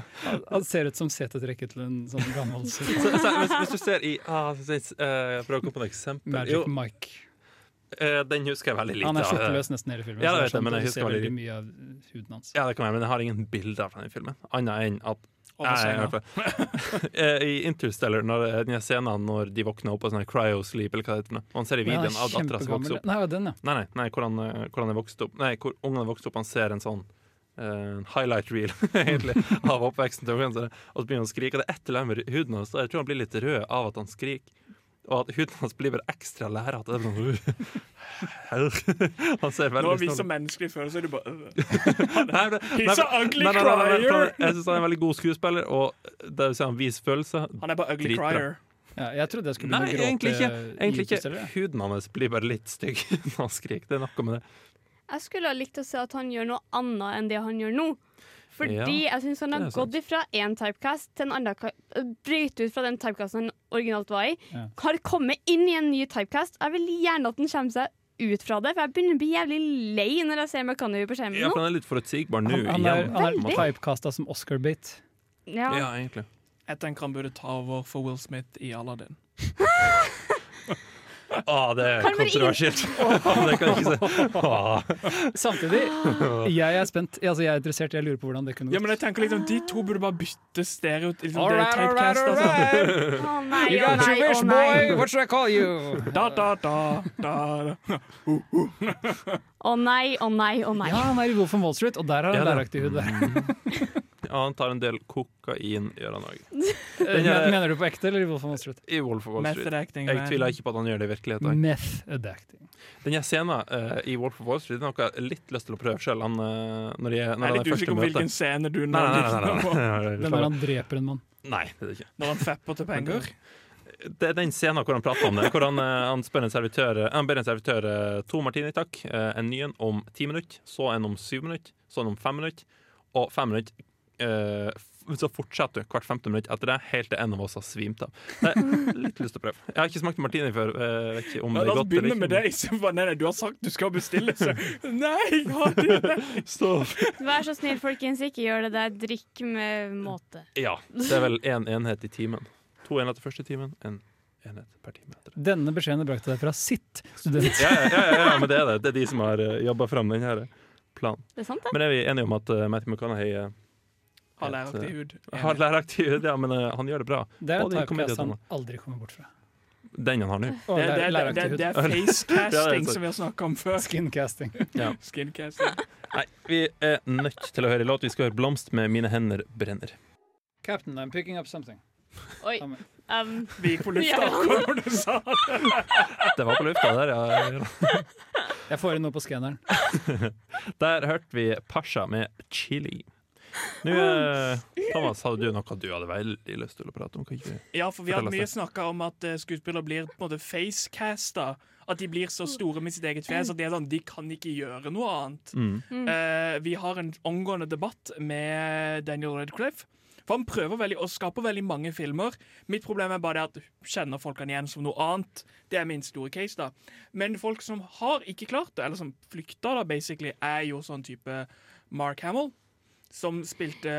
[SPEAKER 4] Han- ser ut som setetrekket til en sånn gammel
[SPEAKER 1] Så, så, hvis, hvis du ser i ah, så- så- eh, Jeg prøver å komme på et eksempel.
[SPEAKER 4] Magic
[SPEAKER 1] Jo,
[SPEAKER 4] Mike.
[SPEAKER 1] Uh, den husker jeg veldig lite
[SPEAKER 4] Han er
[SPEAKER 1] av.
[SPEAKER 4] skjorteløs nesten hele filmen.
[SPEAKER 1] Ja, det
[SPEAKER 4] er
[SPEAKER 1] vet jeg, men jeg husker veldig
[SPEAKER 4] veldig mye av huden hans.
[SPEAKER 1] Ja, det kan være, men jeg har ingen bilder fra den filmen. Annet enn at Nei, i. Eh, I Interstellar, når, den scenen når de våkner opp av sånn cryosleep, eller hva det heter, han ser i videoen av dattera som vokser opp
[SPEAKER 4] Nei, den, ja.
[SPEAKER 1] Nei, nei, nei hvor, han, eh, hvor han er vokst opp Nei, hvor ungen har vokst opp, han ser en sånn uh, highlight reel egentlig av oppveksten til ungen, og så begynner han å skrike. Og det er et eller annet med huden hans. Jeg tror han blir litt rød av at han skriker. Og at huden hans blir bare ekstra lærete. Nå sånn, han ser veldig
[SPEAKER 2] Når vi
[SPEAKER 1] så
[SPEAKER 2] som menneskelige følelser, er du bare He's
[SPEAKER 1] a
[SPEAKER 2] ugly crier!
[SPEAKER 1] Jeg syns han er en veldig god skuespiller, og det vil si han viser følelser.
[SPEAKER 2] Han er bare ugly crier.
[SPEAKER 4] Ja, jeg trodde jeg skulle begynne å gråte
[SPEAKER 1] egentlig ikke. Egentlig ikke. Huden hans blir bare litt stygg når han skriker. Det er noe med det.
[SPEAKER 3] Jeg skulle ha likt å se at han gjør noe annet enn det han gjør nå. Fordi
[SPEAKER 1] Ja,
[SPEAKER 3] jeg syns han har gått ifra én typecast til en annen Bryt ut fra den typecasten han originalt var i.
[SPEAKER 4] Ja.
[SPEAKER 3] Har kommet inn i en ny typecast. Jeg vil gjerne at han kommer seg ut fra det, for jeg begynner å bli jævlig lei når jeg ser McConaughey på skjermen
[SPEAKER 1] Ja, for han er litt forutsigbar nå
[SPEAKER 4] Han, han er, han er typecasta som Oscar-bit.
[SPEAKER 3] Ja.
[SPEAKER 1] Ja, egentlig.
[SPEAKER 2] Jeg tenker han burde ta over for Will Smith i Aladdin.
[SPEAKER 1] Å, det er kontroversielt. det kan jeg ikke si. Å.
[SPEAKER 4] Samtidig, jeg er spent. Altså, jeg er interessert, jeg lurer på hvordan det kunne
[SPEAKER 2] Ja,
[SPEAKER 4] gått.
[SPEAKER 2] men jeg tenker liksom, De to burde bare bytte stereo... Liksom,
[SPEAKER 4] All right, all right, all
[SPEAKER 2] altså.
[SPEAKER 4] right.
[SPEAKER 3] Å nei,
[SPEAKER 4] You
[SPEAKER 3] å
[SPEAKER 4] got
[SPEAKER 3] nei,
[SPEAKER 4] your wish,
[SPEAKER 3] nei.
[SPEAKER 4] boy! What should I call you?
[SPEAKER 2] Da, da, da, da, da.
[SPEAKER 3] Å nei, å nei, å nei.
[SPEAKER 4] Ja, han er i Wolf of Wall Street, og der har han
[SPEAKER 1] Ja,
[SPEAKER 4] læraktig hud.
[SPEAKER 1] Ja, han tar en del kokain, gjør han òg.
[SPEAKER 4] Mener du på ekte eller i Wolf of Wall Street?
[SPEAKER 1] I Wolf of Wall Street.
[SPEAKER 2] acting,
[SPEAKER 1] Jeg tviler ikke på at han gjør det i virkeligheten.
[SPEAKER 4] Method acting.
[SPEAKER 1] Den scenen uh, i Wolf of Wall Street er noe jeg har litt lyst til å prøve sjøl. Når, de, når
[SPEAKER 2] Jeg
[SPEAKER 1] han
[SPEAKER 2] er litt usikker på hvilken scene du
[SPEAKER 1] Nei,
[SPEAKER 2] nå
[SPEAKER 1] nei, nei, nei, nei,
[SPEAKER 2] på.
[SPEAKER 1] nei, nei,
[SPEAKER 4] Den der han dreper en mann.
[SPEAKER 1] Nei, det er det ikke.
[SPEAKER 2] Når han fepper til penger.
[SPEAKER 1] Det er den scenen hvor han prater om det. Hvor han, eh, han, spør en servitør, han ber en servitør eh, to martini, takk. eh, En ny en om ti minutter, så en om syv minutter, så en om fem minutter. og fem minutter. Eh, f- så fortsetter du hvert femte minutt etter det, helt til en av oss har svimt av. Litt lyst til å prøve. Jeg har ikke smakt martini før. eh, vet ikke om
[SPEAKER 2] Ja,
[SPEAKER 1] det er godt eller
[SPEAKER 2] begynne med
[SPEAKER 1] ikke.
[SPEAKER 2] deg. Så bare, Nei, nei, du har sagt du skal bestille, så Nei! Ha det!
[SPEAKER 1] Stopp.
[SPEAKER 3] Vær så snill, folkens, ikke gjør det der. Drikk med måte.
[SPEAKER 1] Ja. Det er vel én enhet i timen. To enheter første timen, en enhet per time etter.
[SPEAKER 4] Denne beskjeden er brakt til deg fra sitt student.
[SPEAKER 1] Ja, ja, ja, ja, men det er det. Det er de som har uh, jobba fram denne planen.
[SPEAKER 3] Det er sant, det.
[SPEAKER 1] Men er vi enige om at uh, Matthew McConaughey uh,
[SPEAKER 2] Har læraktig hud.
[SPEAKER 1] Har læraktig hud, ja, men uh, han gjør det bra.
[SPEAKER 4] Det er en
[SPEAKER 1] og
[SPEAKER 4] han aldri kommer bort fra.
[SPEAKER 1] Den han har nå.
[SPEAKER 4] Oh,
[SPEAKER 2] Det, det, det, det, det er facecasting
[SPEAKER 1] er
[SPEAKER 2] som vi har snakka om før.
[SPEAKER 4] Skincasting.
[SPEAKER 1] Ja.
[SPEAKER 2] Skincasting.
[SPEAKER 1] Nei, vi er nødt til å høre låt. Vi skal høre 'Blomst' med 'Mine hender brenner'.
[SPEAKER 4] Captain, I'm picking up something.
[SPEAKER 3] Oi. Um,
[SPEAKER 2] Vi gikk på lufta
[SPEAKER 3] Ja.
[SPEAKER 2] når du sa det.
[SPEAKER 1] Det var på lufta der, ja.
[SPEAKER 4] Jeg får inn noe på skanneren.
[SPEAKER 1] Der hørte vi Pasha med 'Chili'. Nå, eh, Thomas, hadde du noe du hadde veldig lyst til å prate om?
[SPEAKER 2] Ja, for vi har mye snakka om at eh, skuespillere blir på en måte facecasta. At de blir så store med sitt eget fjes at de, er sånn, de kan ikke gjøre noe annet.
[SPEAKER 1] Mm.
[SPEAKER 3] Mm.
[SPEAKER 2] Eh, vi har en omgående debatt med Daniel Radcliffe. For Han prøver veldig å skape veldig mange filmer. Mitt problem er bare det at kjenner folk han igjen som noe annet. Det er min store case. da Men folk som har ikke klart det, eller som flykta, da, basically, er jo sånn type Mark Hamill, som spilte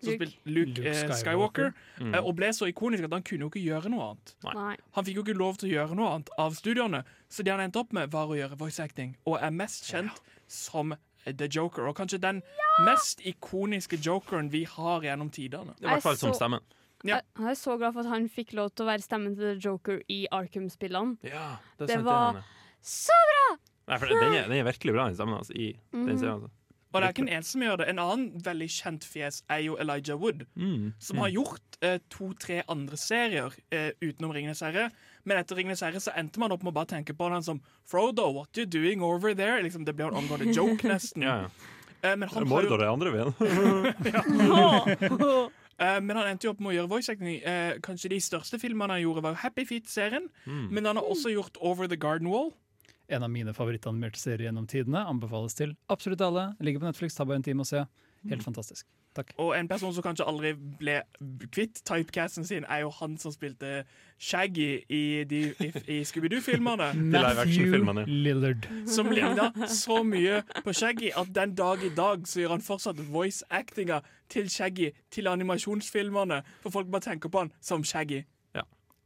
[SPEAKER 2] som
[SPEAKER 3] Luke.
[SPEAKER 2] spilte Luke,
[SPEAKER 4] Luke
[SPEAKER 2] eh,
[SPEAKER 4] Skywalker.
[SPEAKER 2] Skywalker,
[SPEAKER 1] Mm.
[SPEAKER 2] eh, og ble så ikonisk at han kunne jo ikke gjøre noe annet.
[SPEAKER 3] Nei.
[SPEAKER 2] Han fikk jo ikke lov til å gjøre noe annet av studiene, så det han endte opp med, var å gjøre voice acting, og er mest kjent som The Joker, og kanskje den mest ikoniske jokeren vi har gjennom tidene.
[SPEAKER 1] I hvert fall som stemme.
[SPEAKER 2] Ja.
[SPEAKER 3] Jeg er så glad for at han fikk lov til å være stemmen til The Joker i Arkham-spillene.
[SPEAKER 1] Ja, det,
[SPEAKER 3] Det var
[SPEAKER 1] det,
[SPEAKER 3] så bra!
[SPEAKER 1] Nei, for den er, den er virkelig bra, den stemmen hans, i den
[SPEAKER 3] Mhm.
[SPEAKER 1] serien. Altså.
[SPEAKER 2] Og det er ikke eneste som gjør det. En annen veldig kjent fjes er jo Elijah Wood,
[SPEAKER 1] Mm.
[SPEAKER 2] som har gjort eh, to-tre andre serier eh, utenom Ringenes herre. Men etter Ringenes herre så endte man opp med å bare tenke på han som Frodo, what you doing over there? Liksom, det ble en omgående joke, nesten.
[SPEAKER 1] Ja, ja.
[SPEAKER 2] Eh, men han
[SPEAKER 1] Mordor er andre veien.
[SPEAKER 2] Uh, men han endte jo opp med å gjøre voice acting. Uh, kanskje de største filmene han gjorde, var Happy Feet-serien.
[SPEAKER 1] Mm.
[SPEAKER 2] Men han har også gjort Over the Garden Wall.
[SPEAKER 4] En av mine favorittanimerte serier gjennom tidene. Anbefales til absolutt alle. Ligger på Netflix, tar bare en time å se. Helt fantastisk. Takk.
[SPEAKER 2] Og en person som kanskje aldri ble kvitt typecasten sin, er jo han som spilte Shaggy i, de, i, i Scooby-Doo-filmene.
[SPEAKER 1] live-action-filmene.
[SPEAKER 4] Lillard.
[SPEAKER 2] Som ligna så mye på Shaggy at den dag i dag så gjør han fortsatt voice-actinga til Shaggy til animasjonsfilmene. For folk bare tenker på han som Shaggy.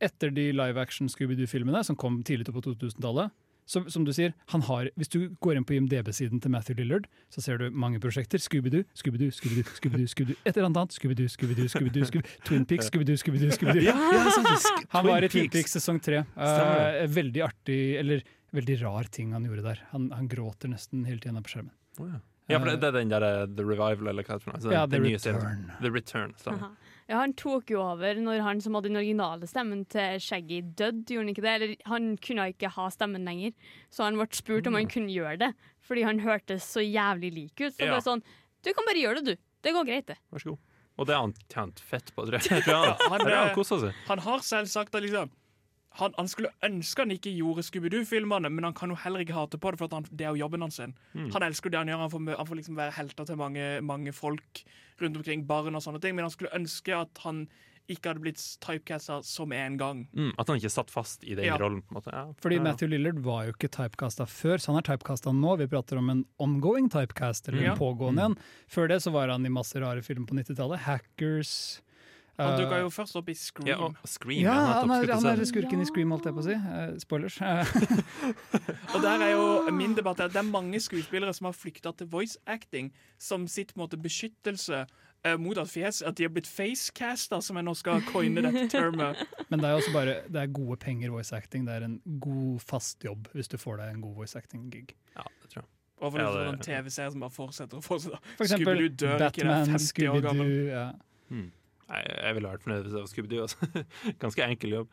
[SPEAKER 4] Etter de live action Scooby-Doo-filmene som kom tidlig på 2000-tallet, så, som du sier, han har, hvis du går inn på IMDb-siden til Matthew Lillard, så ser du mange prosjekter. Scooby-Doo, Scooby-Doo, Scooby-Doo, Scooby-Doo, Scooby et eller annet. Scooby-Doo, Scooby-Doo, Scooby-Doo, Scooby Twin Peaks, Scooby-Doo, Scooby-Doo, Scooby-Doo.
[SPEAKER 1] Ja, ja, sant.
[SPEAKER 4] Han var i
[SPEAKER 1] Twin
[SPEAKER 4] Peaks sesong tre. Eh, veldig artig, eller veldig rar ting han gjorde der. Han, han gråter nesten hele tiden på skjermen.
[SPEAKER 1] Oh, ja. Ja, for det, det er den der uh, The Revival, eller hva det er. Altså,
[SPEAKER 4] Ja, The,
[SPEAKER 1] The.
[SPEAKER 4] Return.
[SPEAKER 1] The Return. stemmer.
[SPEAKER 3] Ja, han tok jo over når han som hadde den originale stemmen til Shaggy døde, gjorde han ikke det? Eller han kunne ikke ha stemmen lenger, så han ble spurt om han kunne gjøre det, fordi han hørtes så jævlig lik ut. Så
[SPEAKER 1] Ja.
[SPEAKER 3] bare sånn, du kan bare gjøre det, du. Det går greit, det.
[SPEAKER 1] Vær så god. Og det har han tjent fett på, tror jeg. jeg tror han,
[SPEAKER 2] han,
[SPEAKER 1] han
[SPEAKER 2] eh,
[SPEAKER 1] kosa seg.
[SPEAKER 2] Han har selv sagt at liksom han, han skulle ønske han ikke gjorde Scooby-Doo-filmene, men han kan jo heller ikke hate på det, for at han, det er jo jobben hans.
[SPEAKER 1] Mm.
[SPEAKER 2] Han elsker jo det han gjør. Han får, han får liksom være helter til mange, mange folk rundt omkring, barn og sånne ting, men han skulle ønske at han ikke hadde blitt typecasta som en gang.
[SPEAKER 1] Mm, at han ikke satt fast i den
[SPEAKER 2] Ja.
[SPEAKER 1] rollen. på en måte. Ja.
[SPEAKER 4] Fordi. Matthew Lillard var jo ikke typecasta før, så han er typecasta nå. Vi prater om en ongoing typecast, eller
[SPEAKER 2] Ja.
[SPEAKER 4] en pågående en. Før det så var han i masse rare filmer på 90-tallet. Hackers.
[SPEAKER 2] Han
[SPEAKER 4] eh,
[SPEAKER 2] dukka jo først opp i Scream.
[SPEAKER 1] Ja, Scream.
[SPEAKER 4] ja, han er, han er skurken i Scream, holdt jeg på å si. Uh, spoilers.
[SPEAKER 2] Og der er jo min debatt er at det er mange skuespillere som har flykta til voice acting som sitt måte beskyttelse uh, mot at fjes At de har blitt facecasta, som jeg nå skal coine dette termet.
[SPEAKER 4] Men det er jo også bare Det er gode penger voice acting. Det er en god fast jobb hvis du får deg en god voice acting-gig.
[SPEAKER 1] Ja, det tror jeg.
[SPEAKER 2] Og for
[SPEAKER 1] Ja, det-
[SPEAKER 2] sånn TV-serie som bare fortsetter og fortsetter.
[SPEAKER 4] For eksempel Batman,
[SPEAKER 2] 50 år gammel.
[SPEAKER 4] Scooby-Doo ja.
[SPEAKER 1] Mm. Nei, jeg ville vært fornøyd hvis jeg var Scooby-Doo. Altså. Ganske enkel jobb.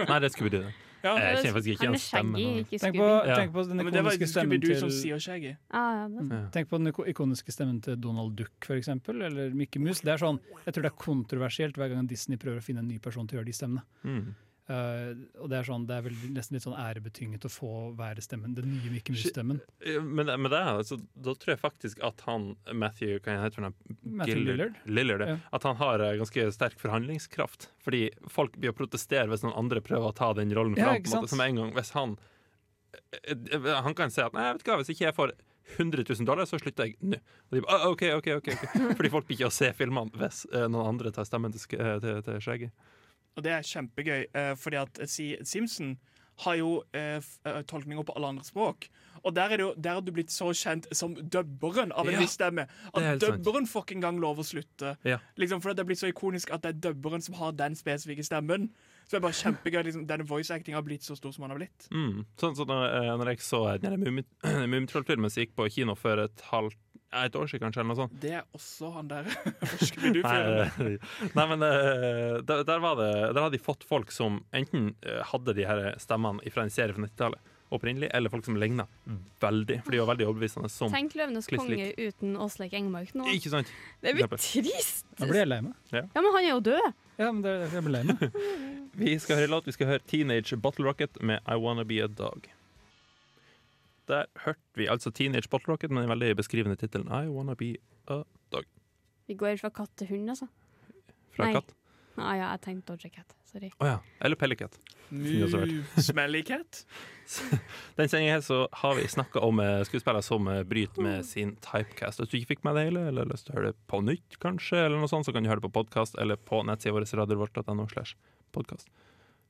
[SPEAKER 1] Nei, det er Scooby-Doo.
[SPEAKER 2] Ja,
[SPEAKER 1] jeg kjenner faktisk ikke igjen stemmen.
[SPEAKER 4] Tenk på, tenk på den ikoniske stemmen til
[SPEAKER 2] som sier Shaggy.
[SPEAKER 3] Ah, ja, det er
[SPEAKER 4] Tenk på den ikoniske stemmen til Donald Duck, for eksempel, eller Mickey Mouse. Det er sånn, jeg tror det er kontroversielt hver gang Disney prøver å finne en ny person til å gjøre de stemmene.
[SPEAKER 1] Mm.
[SPEAKER 4] Eh, og det er, sånn, det er vel nesten litt sånn ærebetynget å få være stemmen, den nye Mickey Mouse-stemmen.
[SPEAKER 1] Men, men det, altså, da tror jeg faktisk at han Matthew kan jeg hette han?
[SPEAKER 4] Matthew
[SPEAKER 1] Gillard-
[SPEAKER 4] Lillard?
[SPEAKER 1] Lillard, ja.
[SPEAKER 4] Ja.
[SPEAKER 1] At han har eh, ganske sterk forhandlingskraft. Fordi folk blir å protestere hvis noen andre prøver å ta den rollen.
[SPEAKER 4] Ja,
[SPEAKER 1] fram,
[SPEAKER 4] ikke
[SPEAKER 1] på en gang, hvis han eh, Han kan si at Nei, vet du hva, hvis ikke jeg får 100 000 dollar, så slutter jeg nå. Og de bare, «Ah, OK, OK, OK. Fordi folk blir ikke å se filmene hvis noen andre tar stemmen til, til, til Shaggy.
[SPEAKER 2] Og det er kjempegøy, eh, fordi at Simpson har jo eh, eh, tolkninger på alle andre språk. Og der er, det jo, der er du blitt så kjent som dubberen av en
[SPEAKER 1] Ja,
[SPEAKER 2] viss stemme. At
[SPEAKER 1] sant.
[SPEAKER 2] dubberen får ikke engang lov å slutte.
[SPEAKER 1] Ja.
[SPEAKER 2] Liksom, for det er blitt så ikonisk at det er dubberen som har den spesifikke stemmen. Så det er bare kjempegøy liksom, Denne voice acting har blitt så stor som den har blitt.
[SPEAKER 1] Mm. Sånn så når, eh, når jeg så Mummitroll-filmen som gikk på kino for et halvt ja, et år siden, kanskje, eller noe sånt.
[SPEAKER 2] Det er også han der.
[SPEAKER 1] Nei, eh, nei, men eh, der, der, var det, der hadde de fått folk som enten eh, hadde de her stemmene fra en serie fra 90-tallet opprinnelig, eller folk som ligna veldig. For de var veldig overbevisende som
[SPEAKER 3] Tenk 'Løvenes konge' uten Åsleik Engmark nå.
[SPEAKER 1] Ikke sant?
[SPEAKER 3] Det blir trist!
[SPEAKER 4] Da blir jeg lei meg.
[SPEAKER 1] Ja.
[SPEAKER 3] Ja, men han er jo død.
[SPEAKER 4] Ja, men det, jeg blir lei meg.
[SPEAKER 1] Vi skal høre låt. Vi skal høre Teenage Bottle Rocket med I Wanna Be a Dog. Der hørte vi altså Teenage Bottle Rocket med den veldig beskrivende tittelen I Wanna Be a Dog.
[SPEAKER 3] Vi går fra katt til hund, altså.
[SPEAKER 1] Fra
[SPEAKER 3] Nei.
[SPEAKER 1] katt.
[SPEAKER 3] Ah, ja, jeg tenkte «Dodgy Cat. Sorry.
[SPEAKER 1] Å ja. Eller
[SPEAKER 2] Pellicat. Smelly cat.
[SPEAKER 1] Den sendingen her så har vi snakka om eh, skuespillere som eh, bryter med sin typecast. Hvis du ikke fikk med det hele, eller har lyst til å høre det på nytt, kanskje, eller noe sånt, så kan du høre det på podkast eller på nettsida vår radiorevolt.no slash podkast.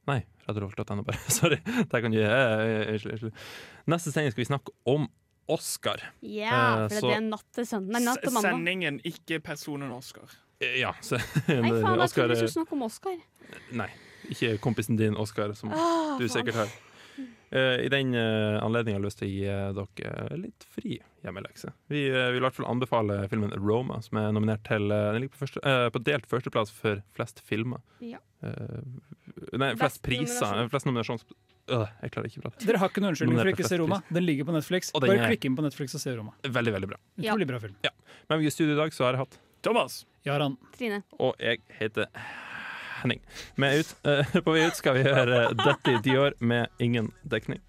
[SPEAKER 1] Nei, radiorevolt.no, bare. Sorry. Der kan du eh, eh. Neste sending skal vi snakke om Oscar.
[SPEAKER 3] Ja,
[SPEAKER 1] Eh,
[SPEAKER 3] for
[SPEAKER 1] så-
[SPEAKER 3] det er natt til søndag. Natt til mandag.
[SPEAKER 2] Sendingen, ikke personen Oscar.
[SPEAKER 1] Eh, Ja, så
[SPEAKER 3] Nei, faen, jeg
[SPEAKER 1] Oscar
[SPEAKER 3] trodde
[SPEAKER 1] eh,
[SPEAKER 3] skulle snakke om Oscar.
[SPEAKER 1] Nei, ikke kompisen din Oscar, som
[SPEAKER 3] Ah,
[SPEAKER 1] du
[SPEAKER 3] faen.
[SPEAKER 1] sikkert har. Eh, I den uh, anledning har jeg lyst til å gi eh, dere litt fri hjemmelekse. Vi eh, vil i hvert fall anbefale filmen Roma, som er nominert til eh, Den ligger på, første, eh, på delt førsteplass for flest filmer.
[SPEAKER 3] Ja.
[SPEAKER 1] Eh, nei,
[SPEAKER 3] Flest
[SPEAKER 1] Best priser.
[SPEAKER 3] nominasjon.
[SPEAKER 1] eh, Flest nominasjons... Øh, jeg klarer ikke å prate.
[SPEAKER 4] Dere har ikke noen unnskyldning for ikke
[SPEAKER 1] å
[SPEAKER 4] se Roma. Den ligger på Netflix. Bare
[SPEAKER 1] er-
[SPEAKER 4] klikk inn på Netflix og se Roma.
[SPEAKER 1] Veldig, veldig bra.
[SPEAKER 3] Ja.
[SPEAKER 4] Utrolig bra film.
[SPEAKER 1] Ja. Men i studio i dag så har jeg hatt
[SPEAKER 2] Thomas.
[SPEAKER 4] Jaran.
[SPEAKER 3] Trine.
[SPEAKER 1] Og jeg heter Henning. Ut, eh, på vei ut skal vi høre Dette Dior med ingen dekning.